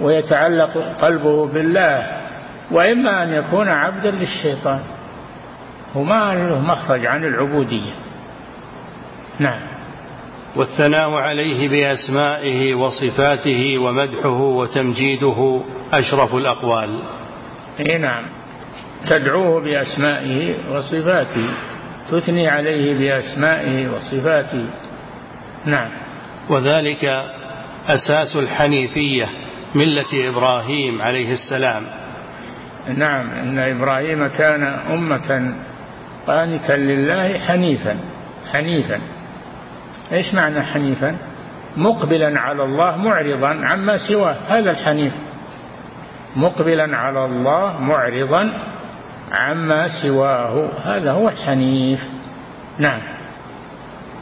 ويتعلق قلبه بالله وإما أن يكون عبدا للشيطان. وما له مخرج عن العبودية. نعم. والثناء عليه بأسمائه وصفاته ومدحه وتمجيده أشرف الأقوال. إي نعم. تدعوه بأسمائه وصفاته. تثني عليه بأسمائه وصفاته. نعم. وذلك أساس الحنيفية ملة إبراهيم عليه السلام. نعم. إن إبراهيم كان أمة قانتا لله حنيفا حنيفا. إيش معنى حنيفا؟ مقبلا على الله معرضا عما سواه. هذا الحنيف. مقبلا على الله معرضا عما سواه. هذا هو الحنيف. نعم.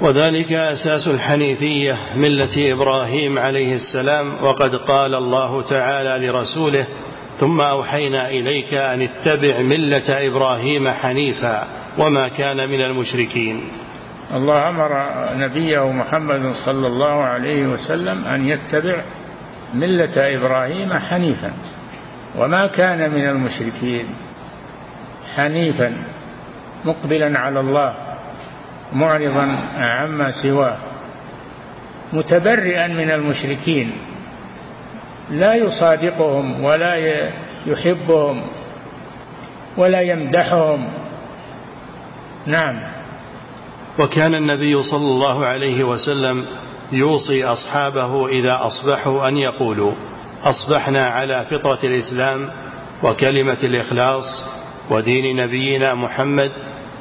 وذلك أساس الحنيفية ملة إبراهيم عليه السلام وقد قال الله تعالى لرسوله ثم أوحينا إليك أن اتبع ملة إبراهيم حنيفا وما كان من المشركين. الله أمر نبيه محمد صلى الله عليه وسلم أن يتبع ملة إبراهيم حنيفا. وما كان من المشركين حنيفا مقبلا على الله معرضا عما سواه متبرئا من المشركين لا يصادقهم ولا يحبهم ولا يمدحهم. نعم. وكان النبي صلى الله عليه وسلم يوصي أصحابه إذا أصبحوا أن يقولوا أصبحنا على فطرة الإسلام وكلمة الإخلاص ودين نبينا محمد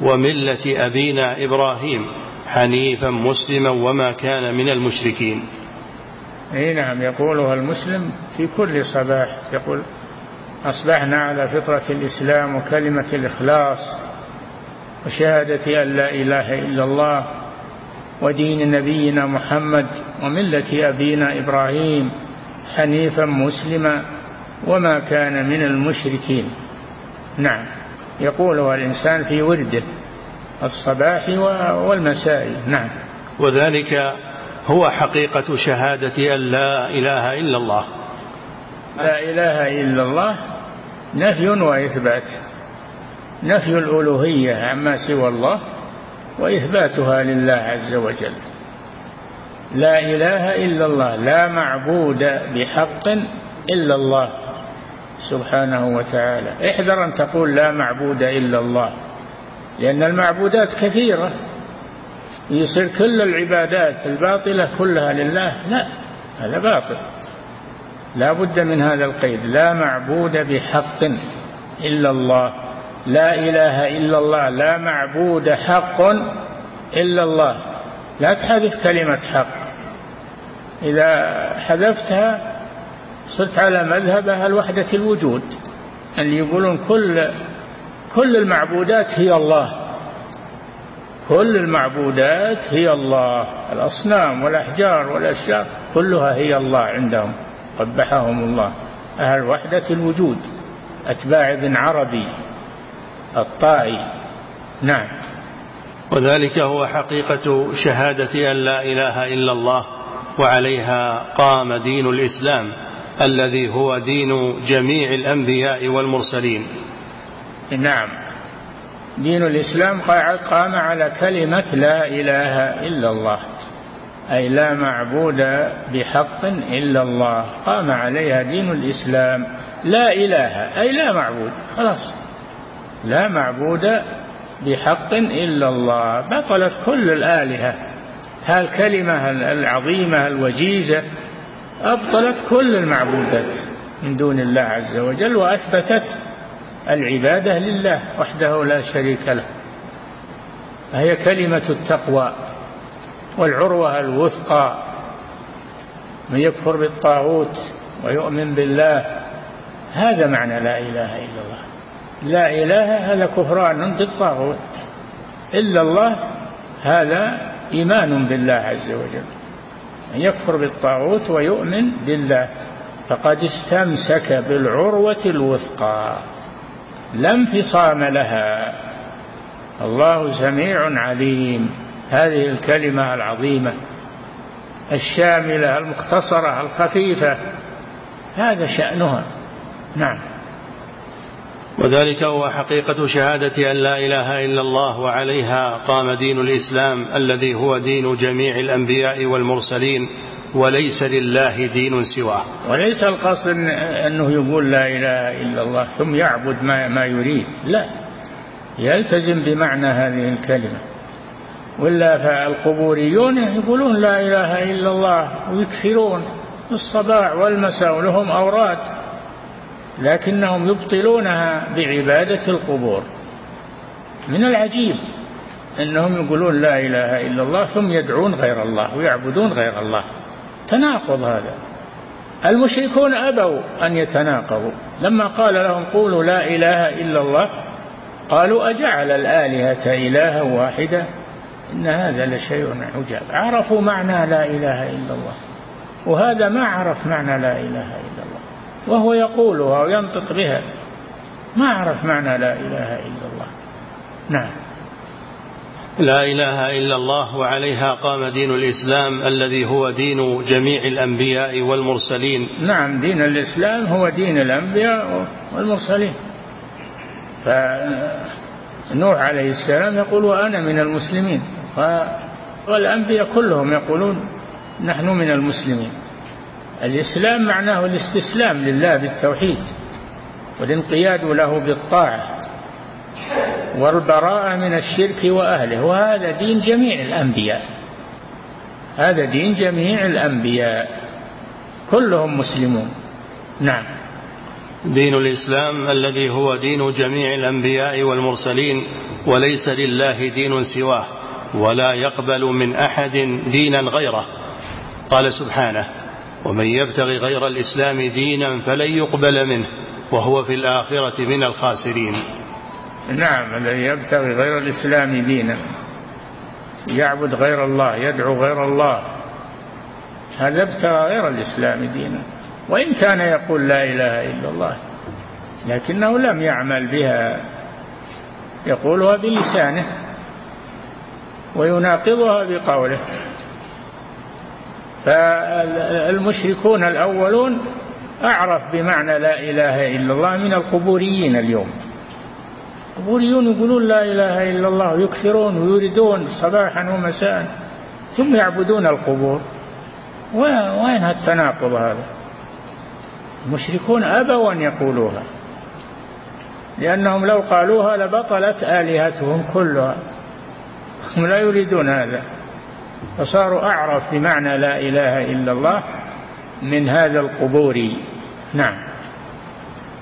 وملة أبينا إبراهيم حنيفا مسلما وما كان من المشركين. إي نعم يقولها المسلم في كل صباح يقول أصبحنا على فطرة الإسلام وكلمة الإخلاص وشهادة أن لا إله إلا الله ودين نبينا محمد وملة أبينا إبراهيم حنيفا مسلما وما كان من المشركين. نعم يقولها الإنسان في ورده الصباح والمساء. نعم. وذلك هو حقيقة شهادة أن لا إله إلا الله. لا إله إلا الله نفي وإثبات. نفي الألوهية عما سوى الله وإثباتها لله عز وجل. لا إله إلا الله لا معبود بحق إلا الله سبحانه وتعالى. احذر أن تقول لا معبود إلا الله لأن المعبودات كثيرة. يصير كل العبادات الباطلة كلها لله؟ لا هذا باطل. لا بد من هذا القيد لا معبود بحق إلا الله. لا إله إلا الله لا معبود حق إلا الله. لا تحذف كلمة حق. إذا حذفتها صرت على مذهب أهل وحدة الوجود اللي يقولون كل كل المعبودات هي الله. كل المعبودات هي الله. الأصنام والأحجار والأشجار كلها هي الله عندهم. قبحهم الله. أهل وحدة الوجود. أتباع ابن عربي. الطائي. نعم. وذلك هو حقيقة شهادة أن لا إله إلا الله وعليها قام دين الإسلام الذي هو دين جميع الأنبياء والمرسلين. نعم. دين الإسلام قام على كلمة لا إله إلا الله. أي لا معبود بحق إلا الله. قام عليها دين الإسلام. لا إله. أي لا معبود. خلاص. لا معبود بحق إلا الله. بطلت كل الآلهة هالكلمة العظيمة الوجيزة أبطلت كل المعبودات من دون الله عز وجل وأثبتت العبادة لله وحده لا شريك له. هي كلمة التقوى والعروة الوثقى. من يكفر بالطاغوت ويؤمن بالله هذا معنى لا إله إلا الله. لا إله هذا كفران بالطاغوت إلا الله هذا إيمان بالله عز وجل. من يكفر بالطاغوت ويؤمن بالله. فقد استمسك بالعروة الوثقى. لا انفصام لها. الله سميع عليم. هذه الكلمة العظيمة. الشاملة المختصرة الخفيفة. هذا شأنها. نعم. وذلك هو حقيقة شهادة أن لا إله إلا الله وعليها قام دين الإسلام الذي هو دين جميع الأنبياء والمرسلين وليس لله دين سواه. وليس القصد أنه يقول لا إله إلا الله ثم يعبد ما, ما يريد. لا. يلتزم بمعنى هذه الكلمة. ولا فالقبوريون يقولون لا إله إلا الله ويكثرون الصباح والمساء ولهم أوراد. لكنهم يبطلونها بعبادة القبور. من العجيب أنهم يقولون لا إله إلا الله ثم يدعون غير الله ويعبدون غير الله. تناقض هذا. المشركون أبوا أن يتناقضوا. لما قال لهم قولوا لا إله إلا الله قالوا أجعل الآلهة إلها واحدة؟ إن هذا لشيء عجاب. عرفوا معنى لا إله إلا الله. وهذا ما عرف معنى لا إله إلا الله. وهو يقولها وينطق بها. ما عرف معنى لا إله إلا الله. نعم. لا إله إلا الله وعليها قام دين الإسلام الذي هو دين جميع الأنبياء والمرسلين. نعم دين الإسلام هو دين الأنبياء والمرسلين. فنوح عليه السلام يقول وأنا من المسلمين. والأنبياء كلهم يقولون نحن من المسلمين. الإسلام معناه الاستسلام لله بالتوحيد والانقياد له بالطاعة والبراءة من الشرك وأهله وهذا دين جميع الأنبياء. هذا دين جميع الأنبياء. كلهم مسلمون. نعم. دين الإسلام الذي هو دين جميع الأنبياء والمرسلين وليس لله دين سواه ولا يقبل من أحد دينا غيره. قال سبحانه ومن يبتغي غير الإسلام دينا فلن يقبل منه وهو في الآخرة من الخاسرين. نعم الذي يبتغي غير الإسلام دينا يعبد غير الله يدعو غير الله هذا ابتغى غير الإسلام دينا. وإن كان يقول لا إله إلا الله لكنه لم يعمل بها يقولها بلسانه ويناقضها بقوله. فالمشركون الأولون أعرف بمعنى لا إله إلا الله من القبوريين اليوم. القبوريون يقولون لا إله إلا الله يكثرون ويريدون صباحا ومساء ثم يعبدون القبور. وين التناقض هذا؟ المشركون أبوا أن يقولوها لأنهم لو قالوها لبطلت آلهتهم كلها. هم لا يريدون هذا. فصاروا أعرف بمعنى لا إله إلا الله من هذا القبوري نعم.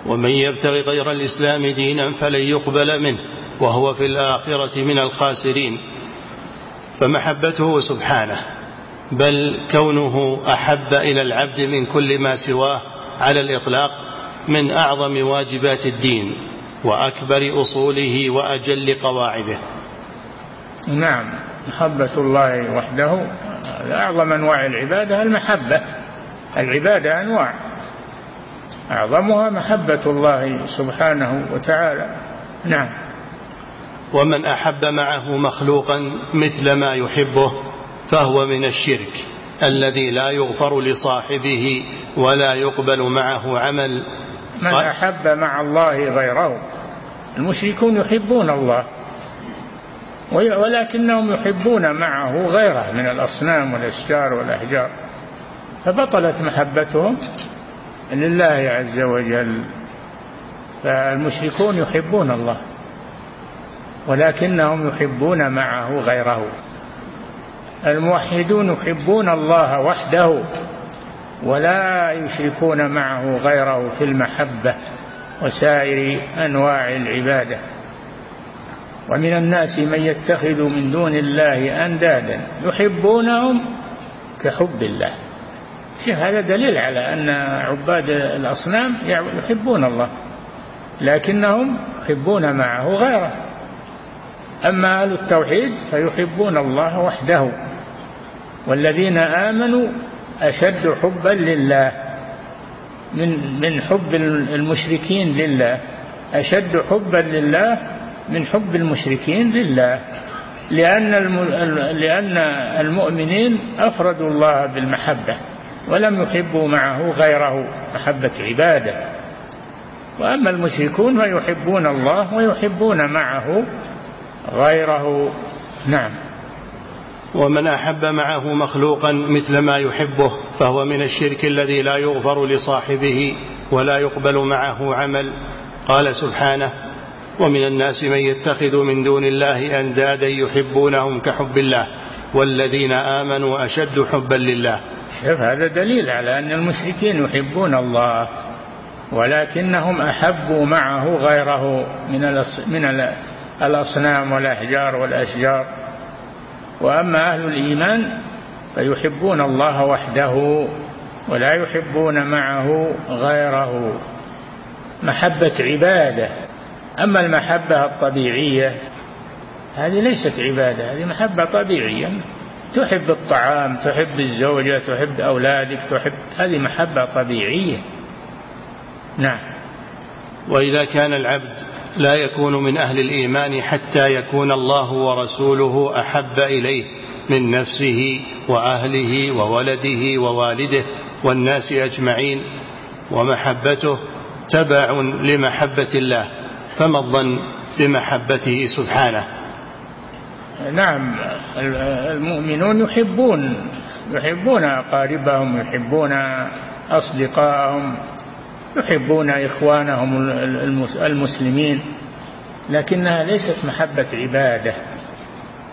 ومن يبتغي غير الإسلام دينا فلن يقبل منه وهو في الآخرة من الخاسرين. فمحبته سبحانه بل كونه أحب إلى العبد من كل ما سواه على الإطلاق من أعظم واجبات الدين وأكبر أصوله وأجل قواعده. نعم. محبة الله وحده أعظم أنواع العبادة المحبة. العبادة أنواع أعظمها محبة الله سبحانه وتعالى. نعم. ومن أحب معه مخلوقا مثل ما يحبه فهو من الشرك الذي لا يغفر لصاحبه ولا يقبل معه عمل. من أحب مع الله غيره المشركون يحبون الله. ولكنهم يحبون معه غيره من الأصنام والأشجار والأحجار. فبطلت محبتهم لله عز وجل. فالمشركون يحبون الله ولكنهم يحبون معه غيره. الموحدون يحبون الله وحده ولا يشركون معه غيره في المحبة وسائر أنواع العبادة. ومن الناس من يتخذ من دون الله أندادا يحبونهم كحب الله. شوف هذا دليل على أن عباد الأصنام يحبون الله لكنهم يحبون معه غيره. أما أهل التوحيد فيحبون الله وحده والذين آمنوا أشد حبا لله من من حب المشركين لله أشد حبا لله من حب المشركين لله لأن لأن المؤمنين أفردوا الله بالمحبة ولم يحبوا معه غيره محبة عبادة. وأما المشركون فيحبون الله ويحبون معه غيره. نعم. ومن أحب معه مخلوقا مثل ما يحبه فهو من الشرك الذي لا يغفر لصاحبه ولا يقبل معه عمل. قال سبحانه ومن الناس من يتخذ من دون الله أندادا يحبونهم كحب الله والذين آمنوا أشد حبا لله. شوف هذا دليل على أن المشركين يحبون الله ولكنهم أحبوا معه غيره من من الأصنام والأحجار والأشجار. وأما أهل الإيمان فيحبون الله وحده ولا يحبون معه غيره. محبة عبادة أما المحبة الطبيعية هذه ليست عبادة هذه محبة طبيعية. تحب الطعام تحب الزوجة تحب أولادك تحب هذه محبة طبيعية. نعم. وإذا كان العبد لا يكون من أهل الإيمان حتى يكون الله ورسوله أحب إليه من نفسه وأهله وولده ووالده والناس أجمعين ومحبته تبع لمحبة الله. فما الظن بمحبته سبحانه؟ نعم المؤمنون يحبون يحبون أقاربهم يحبون أصدقائهم يحبون إخوانهم المسلمين لكنها ليست محبة عبادة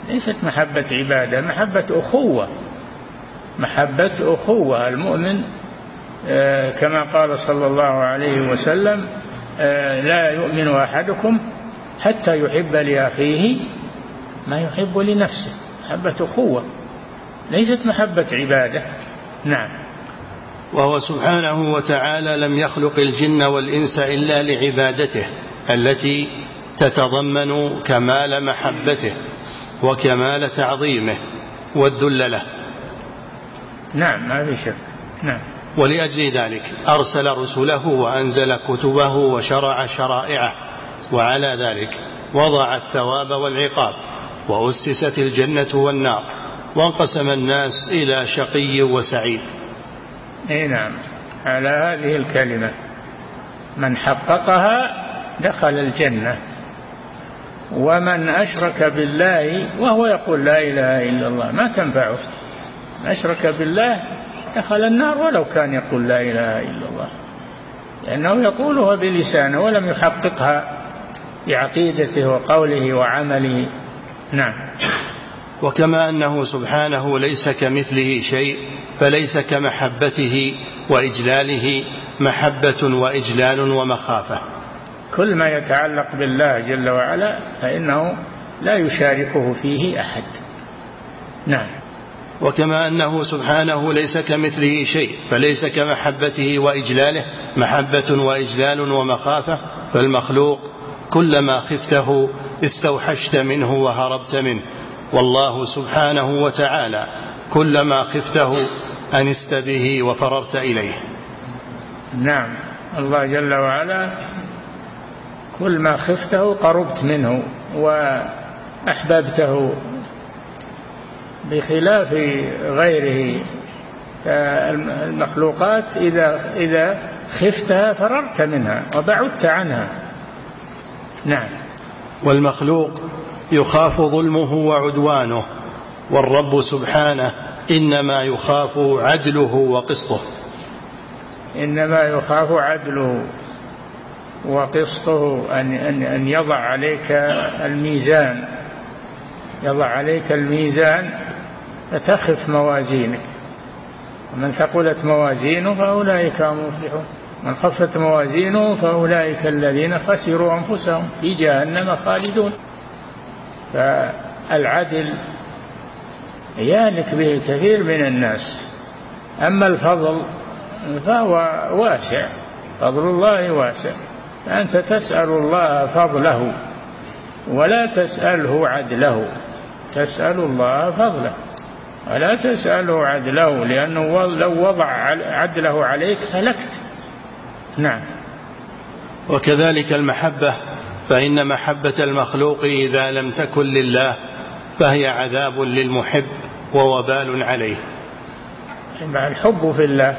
ليست محبة عبادة محبة أخوة محبة أخوة المؤمن آه، كما قال صلى الله عليه وسلم لا يؤمن أحدكم حتى يحب لأخيه ما يحب لنفسه محبة أخوة ليست محبة عبادة. نعم. وهو سبحانه وتعالى لم يخلق الجن والإنس إلا لعبادته التي تتضمن كمال محبته وكمال تعظيمه والذل له. نعم ما في شك. نعم. ولأجل ذلك أرسل رسله وأنزل كتبه وشرع شرائعه وعلى ذلك وضع الثواب والعقاب وأسست الجنة والنار وانقسم الناس إلى شقي وسعيد. إي نعم. على هذه الكلمة من حققها دخل الجنة ومن أشرك بالله وهو يقول لا إله إلا الله ما تنفعه؟ أشرك بالله دخل النار ولو كان يقول لا إله إلا الله. لأنه يقولها بلسانه ولم يحققها بعقيدته وقوله وعمله. نعم. وكما أنه سبحانه ليس كمثله شيء فليس كمحبته وإجلاله محبة وإجلال ومخافة. كل ما يتعلق بالله جل وعلا فإنه لا يشاركه فيه أحد. نعم. وكما أنه سبحانه ليس كمثله شيء فليس كمحبته وإجلاله محبة وإجلال ومخافة فالمخلوق كلما خفته استوحشت منه وهربت منه. والله سبحانه وتعالى كلما خفته أنست به وفررت إليه. نعم. الله جل وعلا كل ما خفته قربت منه وأحببته. بخلاف غيره. المخلوقات إذا إذا خفتها فررت منها وبعدت عنها. نعم. والمخلوق يخاف ظلمه وعدوانه والرب سبحانه إنما يخاف عدله وقسطه إنما يخاف عدله وقسطه أن, أن, أن يضع عليك الميزان. يضع عليك الميزان فتخف موازينك. ومن ثقلت موازينه فأولئك هم المفلحون. من خفت موازينه فأولئك الذين خسروا أنفسهم في جهنم خالدون. فالعدل يهلك به كثير من الناس. أما الفضل فهو واسع. فضل الله واسع. فأنت تسأل الله فضله ولا تسأله عدله. تسأل الله فضله. ولا تسأله عدله لأنه لو وضع عدله عليك هلكت. نعم. وكذلك المحبة فإن محبة المخلوق إذا لم تكن لله فهي عذاب للمحب ووبال عليه. الحب في الله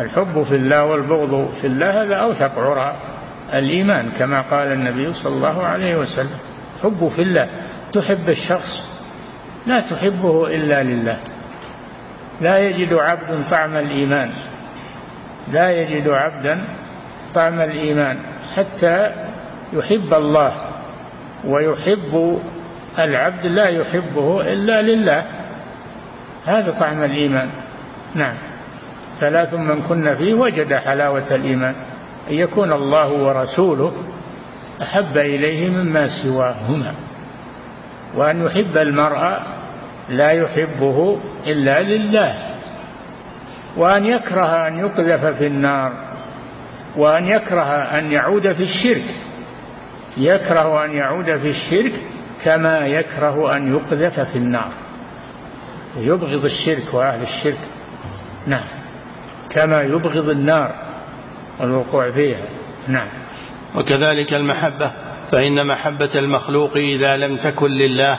الحب في الله والبغض في الله هذا أوثق عرى الإيمان كما قال النبي صلى الله عليه وسلم. حب في الله تحب الشخص لا تحبه إلا لله. لا يجد عبد طعم الإيمان. لا يجد عبدا طعم الإيمان. حتى يحب الله ويحب العبد لا يحبه إلا لله. هذا طعم الإيمان. نعم. ثلاث من كن فيه وجد حلاوة الإيمان. أن يكون الله ورسوله أحب إليه مما سواهما. وأن يحب المرء لا يحبه إلا لله. وأن يكره أن يقذف في النار وأن يكره أن يعود في الشرك. يكره أن يعود في الشرك كما يكره أن يقذف في النار. يبغض الشرك وأهل الشرك. نعم. كما يبغض النار والوقوع فيها. نعم. وكذلك المحبة. فإن محبة المخلوق إذا لم تكن لله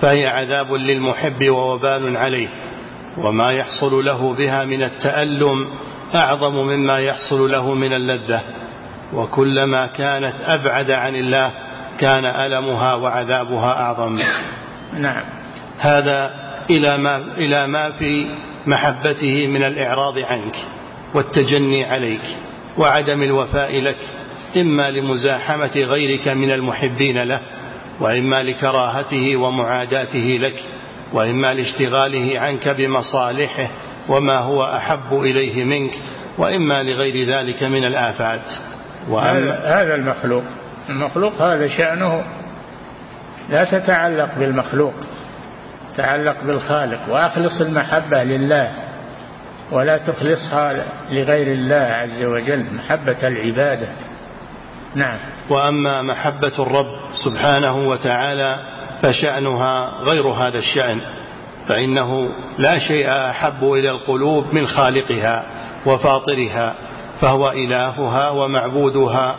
فهي عذاب للمحب ووبال عليه وما يحصل له بها من التألم أعظم مما يحصل له من اللذة وكلما كانت أبعد عن الله كان ألمها وعذابها أعظم. نعم. هذا إلى ما, إلى ما في محبته من الإعراض عنك والتجني عليك وعدم الوفاء لك. إما لمزاحمة غيرك من المحبين له وإما لكراهته ومعاداته لك وإما لاشتغاله عنك بمصالحه وما هو أحب إليه منك وإما لغير ذلك من الآفات. هذا المخلوق. المخلوق هذا شأنه لا تتعلق بالمخلوق تعلق بالخالق وأخلص المحبة لله ولا تخلصها لغير الله عز وجل محبة العبادة. نعم. وأما محبة الرب سبحانه وتعالى فشأنها غير هذا الشأن فإنه لا شيء أحب إلى القلوب من خالقها وفاطرها فهو إلهها ومعبودها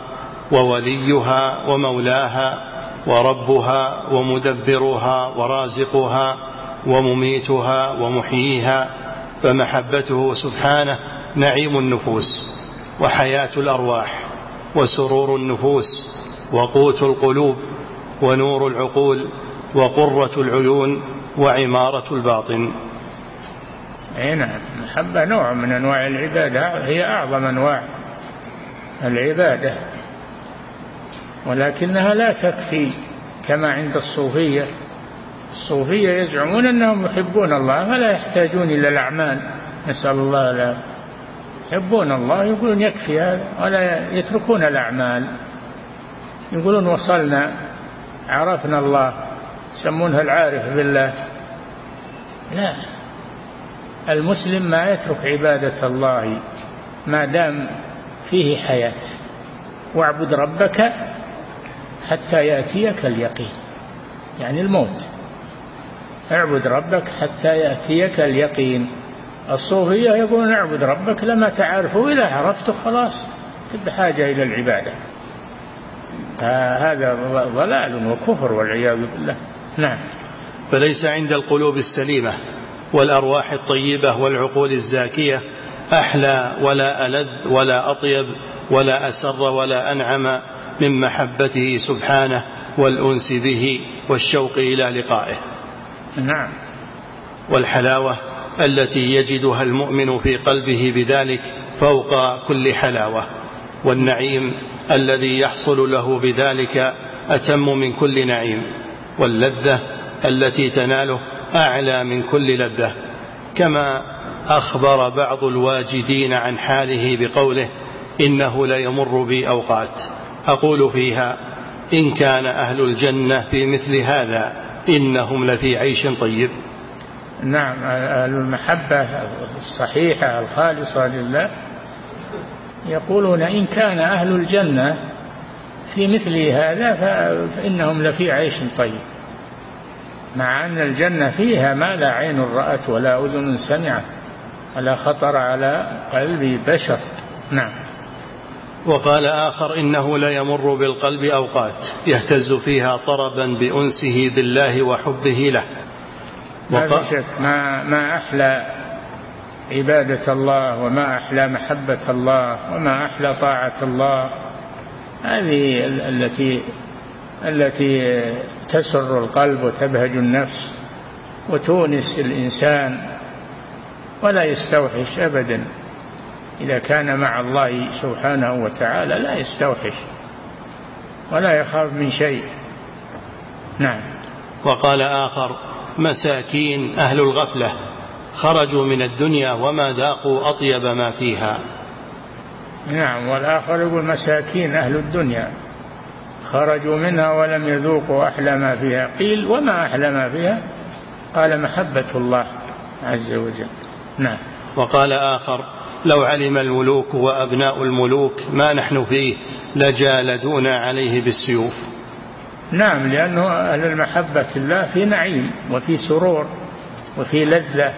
ووليها ومولاها وربها ومدبرها ورازقها ومميتها ومحييها فمحبته سبحانه نعيم النفوس وحياة الأرواح. وسرور النفوس وقوت القلوب ونور العقول وقرة العيون وعمارة الباطن. إي نعم المحبة نوع من أنواع العبادة هي أعظم أنواع العبادة ولكنها لا تكفي كما عند الصوفية. الصوفية يزعمون أنهم يحبون الله فلا يحتاجون إلى الأعمال. نسأل الله لا يحبون الله يقولون يكفي هذا ولا يتركون الأعمال. يقولون وصلنا عرفنا الله يسمونها العارف بالله. لا المسلم ما يترك عبادة الله ما دام فيه حياة. واعبد ربك حتى يأتيك اليقين يعني الموت. اعبد ربك حتى يأتيك اليقين. الصوفية يقولون اعبد ربك لما تعرفه إذا عرفته خلاص بحاجة إلى العبادة. هذا ضلال وكفر والعياذ بالله. نعم. فليس عند القلوب السليمة والأرواح الطيبة والعقول الزاكية أحلى ولا ألذ ولا أطيب ولا أسر ولا أنعم من محبته سبحانه والأنس به والشوق إلى لقائه. نعم. والحلاوة التي يجدها المؤمن في قلبه بذلك فوق كل حلاوة. والنعيم الذي يحصل له بذلك أتم من كل نعيم. واللذة التي تناله أعلى من كل لذة. كما أخبر بعض الواجدين عن حاله بقوله إنه ليمر بي أوقات أقول فيها إن كان أهل الجنة في مثل هذا إنهم لفي عيش طيب. نعم أهل المحبة الصحيحة الخالصة لله يقولون إن كان أهل الجنة في مثل هذا فإنهم لفي عيش طيب مع أن الجنة فيها ما لا عين رأت ولا أذن سمعت ولا خطر على قلب بشر. نعم. وقال آخر إنه لا يمر بالقلب أوقات يهتز فيها طربا بأنسه بالله وحبه له. ما في شك. ما, ما أحلى عبادة الله وما أحلى محبة الله وما أحلى طاعة الله هذه التي التي تسر القلب وتبهج النفس وتونس الإنسان ولا يستوحش أبدا. إذا كان مع الله سبحانه وتعالى لا يستوحش ولا يخاف من شيء. نعم. وقال آخر مساكين أهل الغفلة خرجوا من الدنيا وما ذاقوا أطيب ما فيها. نعم والآخر يقول مساكين أهل الدنيا خرجوا منها ولم يذوقوا أحلى ما فيها. قيل وما أحلى ما فيها؟ قال محبة الله عز وجل. نعم. وقال آخر لو علم الملوك وأبناء الملوك ما نحن فيه لجالدونا عليه بالسيوف. نعم لأنه أهل المحبة الله في نعيم وفي سرور وفي لذة.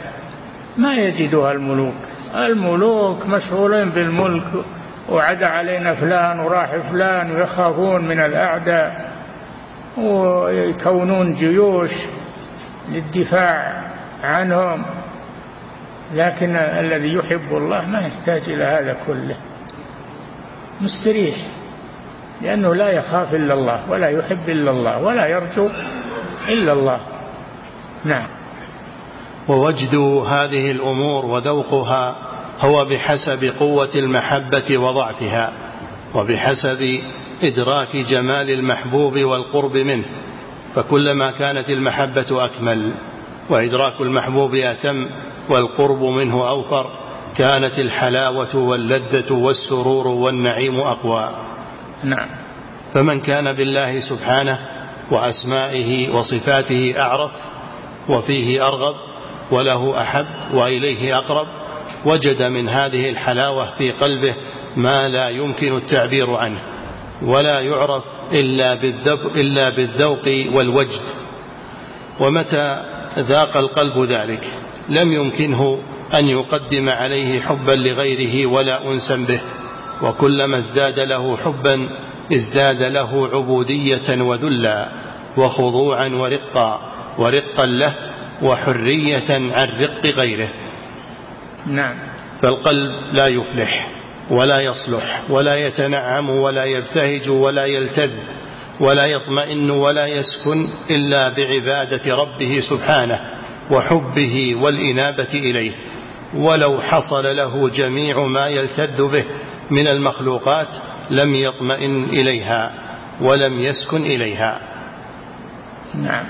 ما يجدها الملوك. الملوك مشغولين بالملك وعد علينا فلان وراح فلان ويخافون من الأعداء ويكونون جيوش للدفاع عنهم. لكن الذي يحب الله ما يحتاج إلى هذا كله. مستريح. لأنه لا يخاف إلا الله ولا يحب إلا الله ولا يرجو إلا الله. نعم. ووجد هذه الأمور وذوقها هو بحسب قوة المحبة وضعفها وبحسب إدراك جمال المحبوب والقرب منه فكلما كانت المحبة أكمل وإدراك المحبوب أتم والقرب منه أوفر كانت الحلاوة واللذة والسرور والنعيم أقوى. نعم. فمن كان بالله سبحانه وأسمائه وصفاته أعرف وفيه أرغب وله أحب وإليه أقرب وجد من هذه الحلاوة في قلبه ما لا يمكن التعبير عنه ولا يعرف إلا إلا بالذوق والوجد. ومتى ذاق القلب ذلك؟ لم يمكنه أن يقدم عليه حبا لغيره ولا أنسا به. وكلما ازداد له حبا ازداد له عبودية وذلا وخضوعا ورقا ورقا له وحرية عن رق غيره. نعم. فالقلب لا يفلح ولا يصلح ولا يتنعم ولا يبتهج ولا يلتذ ولا يطمئن ولا يسكن إلا بعبادة ربه سبحانه وحبه والإنابة إليه. ولو حصل له جميع ما يلتذ به من المخلوقات لم يطمئن إليها ولم يسكن إليها. نعم.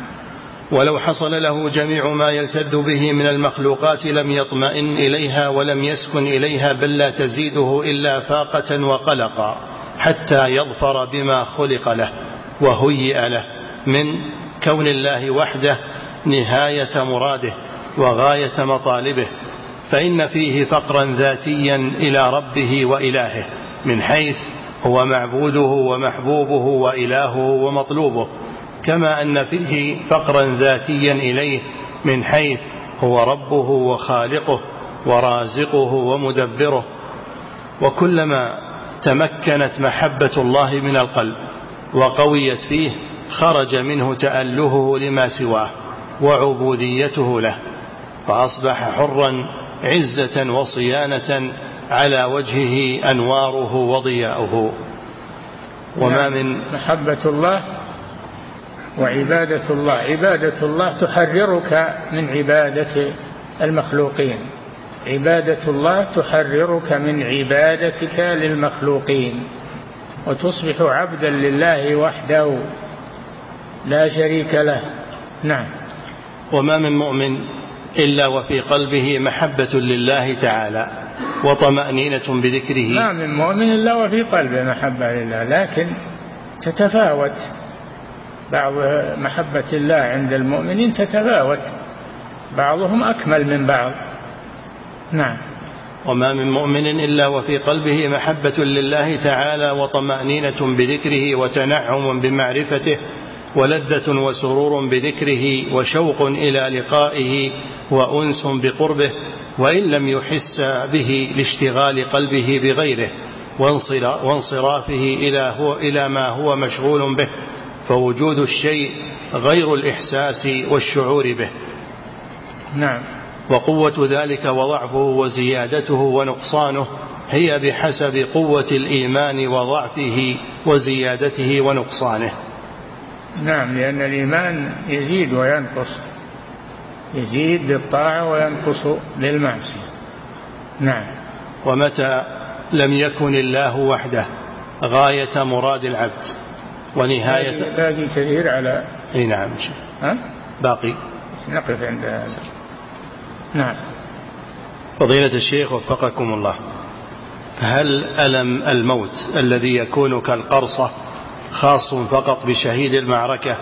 ولو حصل له جميع ما يلتذ به من المخلوقات لم يطمئن إليها ولم يسكن إليها بل لا تزيده إلا فاقة وقلقا حتى يظفر بما خلق له وهيئ له من كون الله وحده نهاية مراده وغاية مطالبه فإن فيه فقرا ذاتيا إلى ربه وإلهه من حيث هو معبوده ومحبوبه وإلهه ومطلوبه كما أن فيه فقرا ذاتيا إليه من حيث هو ربه وخالقه ورازقه ومدبره. وكلما تمكنت محبة الله من القلب وقويت فيه خرج منه تألهه لما سواه وعبوديته له فأصبح حرا عزة وصيانة على وجهه أنواره وضياؤه. وما نعم. من محبة الله وعبادة الله. عبادة الله تحررك من عبادة المخلوقين. عبادة الله تحررك من عبادتك للمخلوقين. وتصبح عبدا لله وحده لا شريك له. نعم. وما من مؤمن إلا وفي قلبه محبة لله تعالى وطمأنينة بذكره. ما من مؤمن إلا وفي قلبه محبة لله لكن تتفاوت بعض محبة الله عند المؤمنين تتفاوت بعضهم أكمل من بعض. نعم. وما من مؤمن إلا وفي قلبه محبة لله تعالى وطمأنينة بذكره وتنعم بمعرفته ولذة وسرور بذكره وشوق إلى لقائه وأنس بقربه وإن لم يحس به لاشتغال قلبه بغيره وانصرافه إلى, هو إلى ما هو مشغول به فوجود الشيء غير الإحساس والشعور به. نعم. وقوة ذلك وضعفه وزيادته ونقصانه هي بحسب قوة الإيمان وضعفه وزيادته ونقصانه. نعم لأن الإيمان يزيد وينقص يزيد بالطاعة وينقص بالمعصية نعم. ومتى لم يكن الله وحده غاية مراد العبد ونهاية؟ باقي كثير على أي نعم ها؟ باقي. نقف عند هذا. نعم. فضيلة الشيخ وفقكم الله هل ألم الموت الذي يكون كالقرصة خاص فقط بشهيد المعركة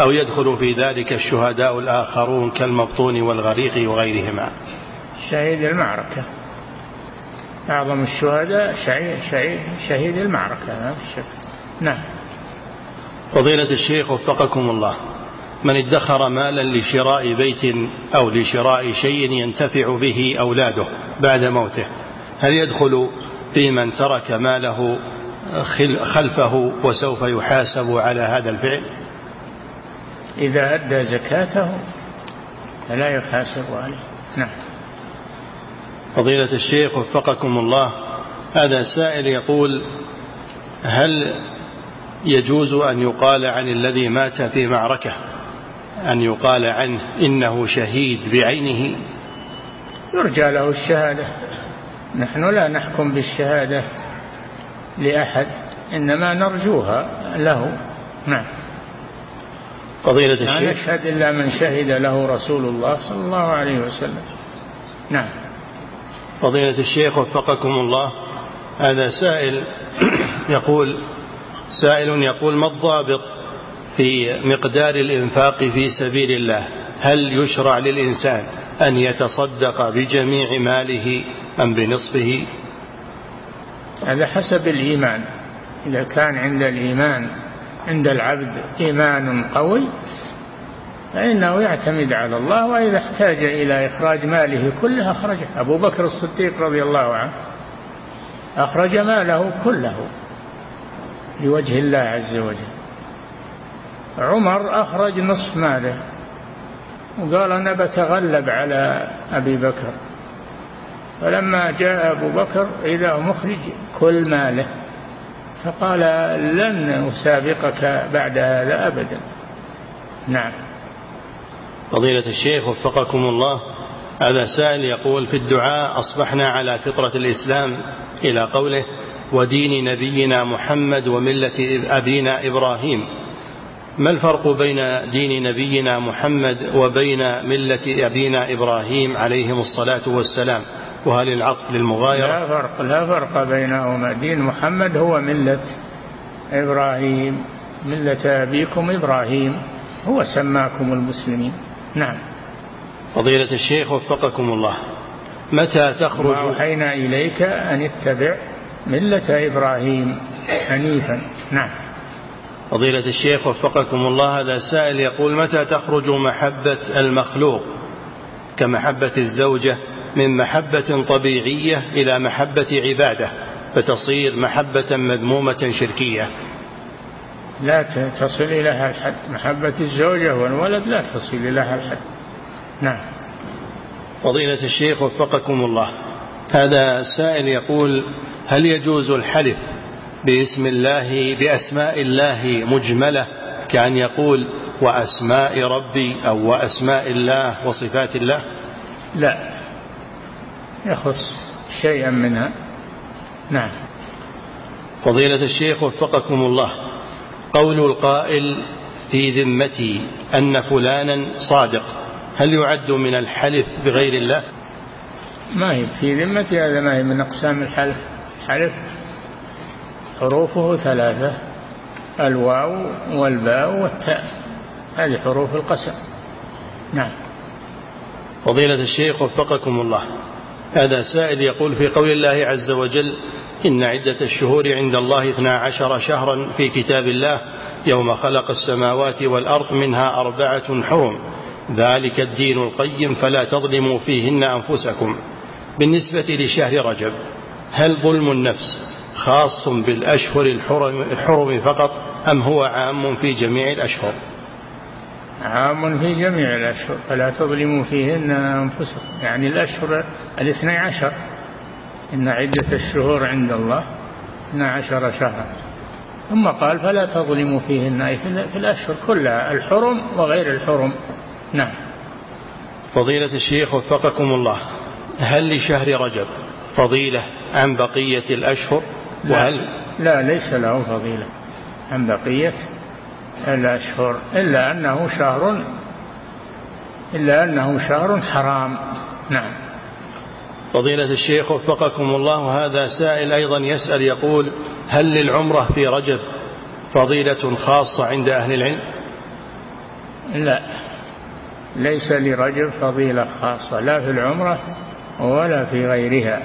أو يدخل في ذلك الشهداء الآخرون كالمبطون والغريق وغيرهما. شهيد المعركة. أعظم الشهداء شهيد, شهيد, شهيد المعركة نعم. فضيلة الشيخ وفقكم الله من ادخر مالا لشراء بيت أو لشراء شيء ينتفع به أولاده بعد موته هل يدخل في من ترك ماله خلفه وسوف يحاسب على هذا الفعل. إذا أدى زكاته فلا يحاسب عليه. نعم. فضيلة الشيخ وفقكم الله هذا سائل يقول هل يجوز أن يقال عن الذي مات في معركة؟ أن يقال عنه إنه شهيد بعينه. يرجى له الشهادة. نحن لا نحكم بالشهادة. لأحد إنما نرجوها له. نعم. فضيلة الشيخ. لا نشهد إلا من شهد له رسول الله صلى الله عليه وسلم. نعم. فضيلة الشيخ وفقكم الله. هذا سائل يقول سائل يقول ما الضابط في مقدار الإنفاق في سبيل الله؟ هل يشرع للإنسان أن يتصدق بجميع ماله أم بنصفه؟ هذا حسب الإيمان. إذا كان عند الإيمان عند العبد إيمان قوي فإنه يعتمد على الله وإذا احتاج إلى إخراج ماله كله أخرجه. أبو بكر الصديق رضي الله عنه أخرج ماله كله لوجه الله عز وجل. عمر أخرج نصف ماله وقال أنا بتغلب على أبي بكر. فلما جاء أبو بكر إذا مخرج كل ماله فقال لن أسابقك بعد هذا أبدا. نعم. فضيلة الشيخ وفقكم الله هذا سائل يقول في الدعاء أصبحنا على فطرة الإسلام إلى قوله ودين نبينا محمد وملة أبينا إبراهيم. ما الفرق بين دين نبينا محمد وبين ملة أبينا إبراهيم عليهم الصلاة والسلام؟ وهل العطف للمغايرة. لا فرق لا فرق بينهما. دين محمد هو ملة إبراهيم ملة أبيكم إبراهيم. هو سماكم المسلمين. نعم. فضيلة الشيخ وفقكم الله. متى تخرج؟ وأوحينا إليك أن اتبع ملة إبراهيم حنيفا. نعم. فضيلة الشيخ وفقكم الله. هذا سائل يقول متى تخرج محبة المخلوق كمحبة الزوجة؟ من محبة طبيعية إلى محبة عبادة فتصير محبة مذمومة شركية. لا تصل إليها الحد محبة الزوجة والولد لا تصل إليها الحد. نعم. فضيلة الشيخ وفقكم الله. هذا سائل يقول هل يجوز الحلف باسم الله بأسماء الله مجملة كأن يقول وأسماء ربي أو وأسماء الله وصفات الله؟ لا. يخص شيئا منها. نعم. فضيلة الشيخ وفقكم الله قول القائل في ذمتي أن فلانا صادق هل يعد من الحلف بغير الله؟ ما هي في ذمتي هذا ما هي من أقسام الحلف. حلف حروفه ثلاثة الواو والباء والتاء. هذه حروف القسم. نعم. فضيلة الشيخ وفقكم الله هذا سائل يقول في قول الله عز وجل إن عدة الشهور عند الله اثنا عشر شهرا في كتاب الله يوم خلق السماوات والأرض منها أربعة حرم ذلك الدين القيم فلا تظلموا فيهن أنفسكم. بالنسبة لشهر رجب هل ظلم النفس خاص بالأشهر الحرم, الحرم فقط أم هو عام في جميع الأشهر؟ عام في جميع الأشهر فلا تظلموا فيهن أنفسكم يعني الأشهر الاثني عشر إن عدة الشهور عند الله اثنا عشر شهرا. ثم قال فلا تظلموا فيهن أي في الأشهر كلها الحرم وغير الحرم. نعم. فضيلة الشيخ وفقكم الله هل لشهر رجب فضيلة عن بقية الأشهر؟ وهل لا, لا ليس له فضيلة عن بقية الأشهر إلا أنه شهر إلا أنه شهر حرام. نعم. فضيلة الشيخ وفقكم الله هذا سائل أيضا يسأل يقول هل للعمرة في رجب فضيلة خاصة عند أهل العلم؟ لا ليس لرجب فضيلة خاصة لا في العمرة ولا في غيرها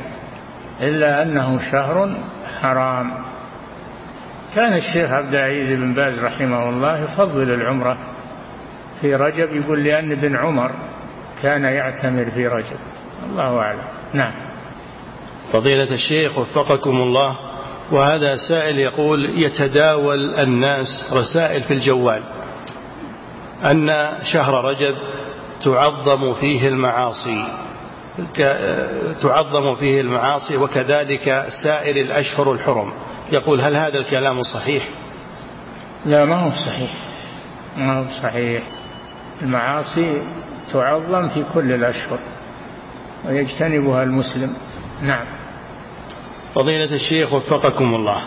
إلا أنه شهر حرام. كان الشيخ عبد العزيز بن باز رحمه الله يفضل العمرة في رجب يقول لأن ابن عمر كان يعتمر في رجب. الله أعلم. نعم. فضيلة الشيخ وفقكم الله وهذا سائل يقول يتداول الناس رسائل في الجوال أن شهر رجب تعظم فيه المعاصي تعظم فيه المعاصي وكذلك سائر الأشهر الحرم. يقول هل هذا الكلام صحيح؟ لا ما هو صحيح. ما هو صحيح. المعاصي تعظم في كل الأشهر. ويجتنبها المسلم. نعم. فضيلة الشيخ وفقكم الله.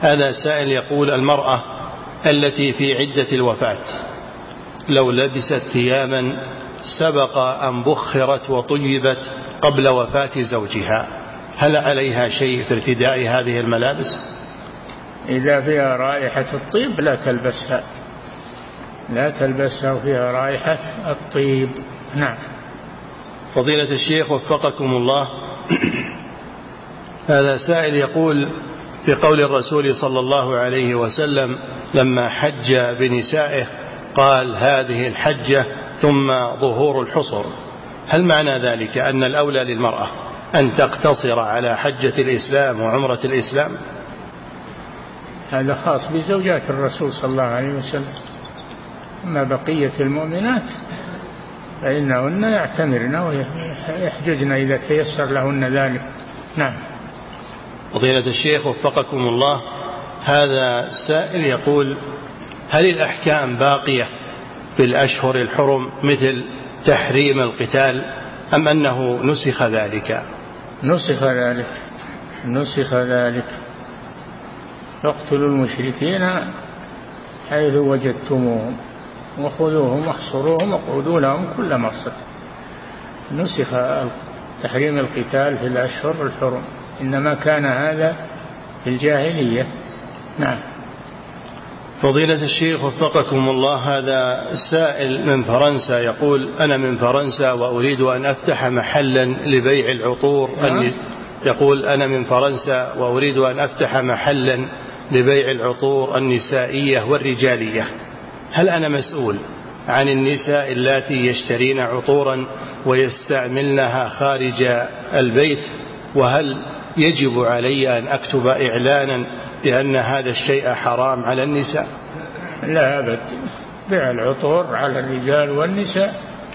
هذا سائل يقول المرأة التي في عدة الوفاة لو لبست ثيابا سبق أن بخرت وطيبت قبل وفاة زوجها هل عليها شيء في ارتداء هذه الملابس؟ إذا فيها رائحة الطيب لا تلبسها. لا تلبسها وفيها رائحة الطيب. نعم. فضيلة الشيخ وفقكم الله. هذا سائل يقول في قول الرسول صلى الله عليه وسلم لما حج بنسائه قال هذه الحجة ثم ظهور الحصر هل معنى ذلك؟ أن الأولى للمرأة أن تقتصر على حجة الإسلام وعمرة الإسلام؟ هذا خاص بزوجات الرسول صلى الله عليه وسلم. أما بقية المؤمنات فإنهن يعتمرن ويحججن إذا تيسر لهن ذلك. نعم. فضيلة الشيخ وفقكم الله هذا سائل يقول هل الأحكام باقية في الأشهر الحرم مثل تحريم القتال أم أنه نسخ ذلك؟ نسخ ذلك. نسخ ذلك. فاقتلوا المشركين حيث وجدتموهم. وخذوهم واحصروهم واقعدوا لهم كل مرصد نسخ تحريم القتال في الأشهر الحرم. إنما كان هذا في الجاهلية. نعم. فضيلة الشيخ وفقكم الله هذا سائل من فرنسا يقول أنا من فرنسا وأريد أن أفتح محلا لبيع العطور. نعم. يقول أنا من فرنسا وأريد أن أفتح محلا لبيع العطور النسائية والرجالية. هل أنا مسؤول عن النساء اللاتي يشترين عطورا ويستعملنها خارج البيت؟ وهل يجب علي أن أكتب إعلانا بأن هذا الشيء حرام على النساء؟ لا أبد بيع العطور على الرجال والنساء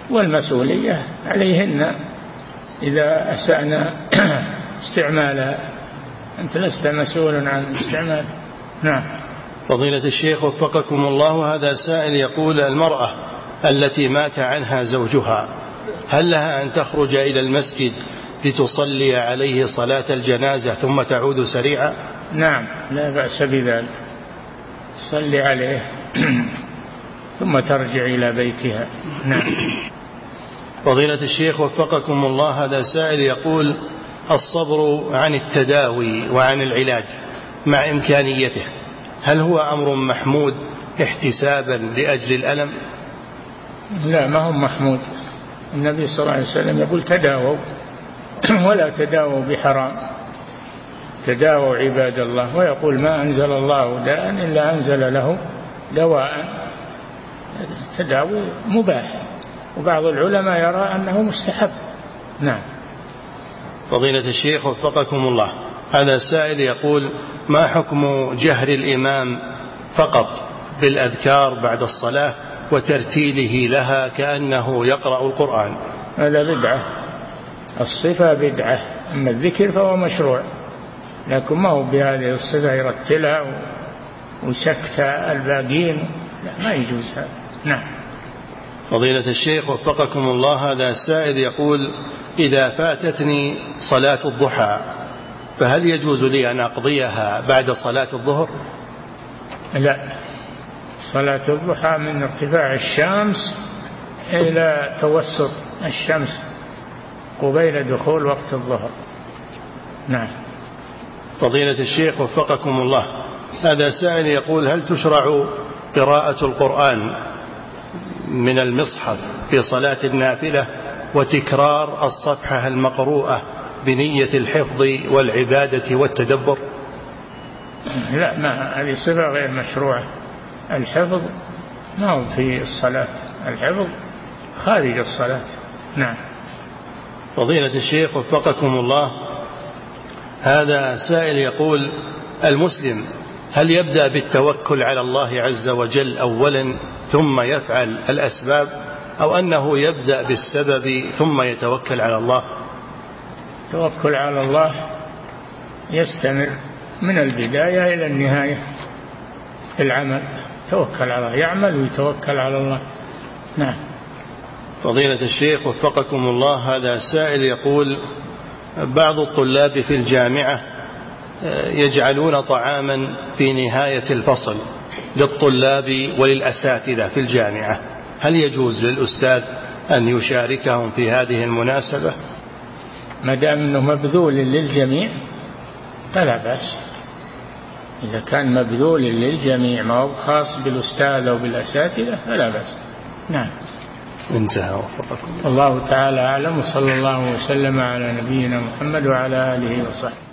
والمسؤولية عليهن. إذا أسأنا استعمالها أنت لست مسؤول عن استعمال. نعم. فضيلة الشيخ وفقكم الله هذا سائل يقول المرأة التي مات عنها زوجها هل لها أن تخرج إلى المسجد لتصلي عليه صلاة الجنازة ثم تعود سريعا نعم لا بأس بذلك. صلي عليه ثم ترجع إلى بيتها. نعم. فضيلة الشيخ وفقكم الله هذا سائل يقول الصبر عن التداوي وعن العلاج مع إمكانيته. هل هو أمر محمود احتسابا لأجل الألم؟ لا ما هو محمود. النبي صلى الله عليه وسلم يقول تداووا. ولا تداووا بحرام. تداووا عباد الله. ويقول ما أنزل الله داء إلا أنزل له دواء. تداوي مباح. وبعض العلماء يرى أنه مستحب. نعم. فضيلة الشيخ وفقكم الله. هذا السائل يقول ما حكم جهر الإمام فقط بالأذكار بعد الصلاة وترتيله لها كأنه يقرأ القرآن؟ هذا بدعة. الصفة بدعة. أما الذكر فهو مشروع. لكن ما هو بهذه الصفة يرتلها وسكت الباقين. لا ما يجوز هذا. نعم. فضيلة الشيخ وفقكم الله هذا السائل يقول إذا فاتتني صلاة الضحى فهل يجوز لي أن أقضيها بعد صلاة الظهر؟ لا. صلاة الضحى من ارتفاع الشمس إلى توسط الشمس قبيل دخول وقت الظهر. نعم. فضيلة الشيخ وفقكم الله هذا سائل يقول هل تشرع قراءة القرآن من المصحف في صلاة النافلة وتكرار الصفحة المقروءة بنية الحفظ والعبادة والتدبر؟ لا ما هذه صفة غير مشروعة. الحفظ ما هو في الصلاة. الحفظ خارج الصلاة. نعم. فضيلة الشيخ وفقكم الله هذا سائل يقول المسلم هل يبدأ بالتوكل على الله عز وجل أولا ثم يفعل الأسباب أو أنه يبدأ بالسبب ثم يتوكل على الله؟ التوكل على الله يستمر من البداية إلى النهاية في العمل. توكل على الله يعمل ويتوكل على الله. نعم. فضيلة الشيخ وفقكم الله هذا سائل يقول بعض الطلاب في الجامعة آه، يجعلون طعاما في نهاية الفصل للطلاب وللأساتذة في الجامعة. هل يجوز للأستاذ أن يشاركهم في هذه المناسبة؟ ما دام أنه مبذول للجميع فلا بأس. إذا كان مبذول للجميع ما هو خاص بالأستاذ أو بالأساتذة فلا بأس. نعم. انتهى وفقكم الله. تعالى أعلم وصلى الله وسلم على نبينا محمد وعلى آله وصحبه.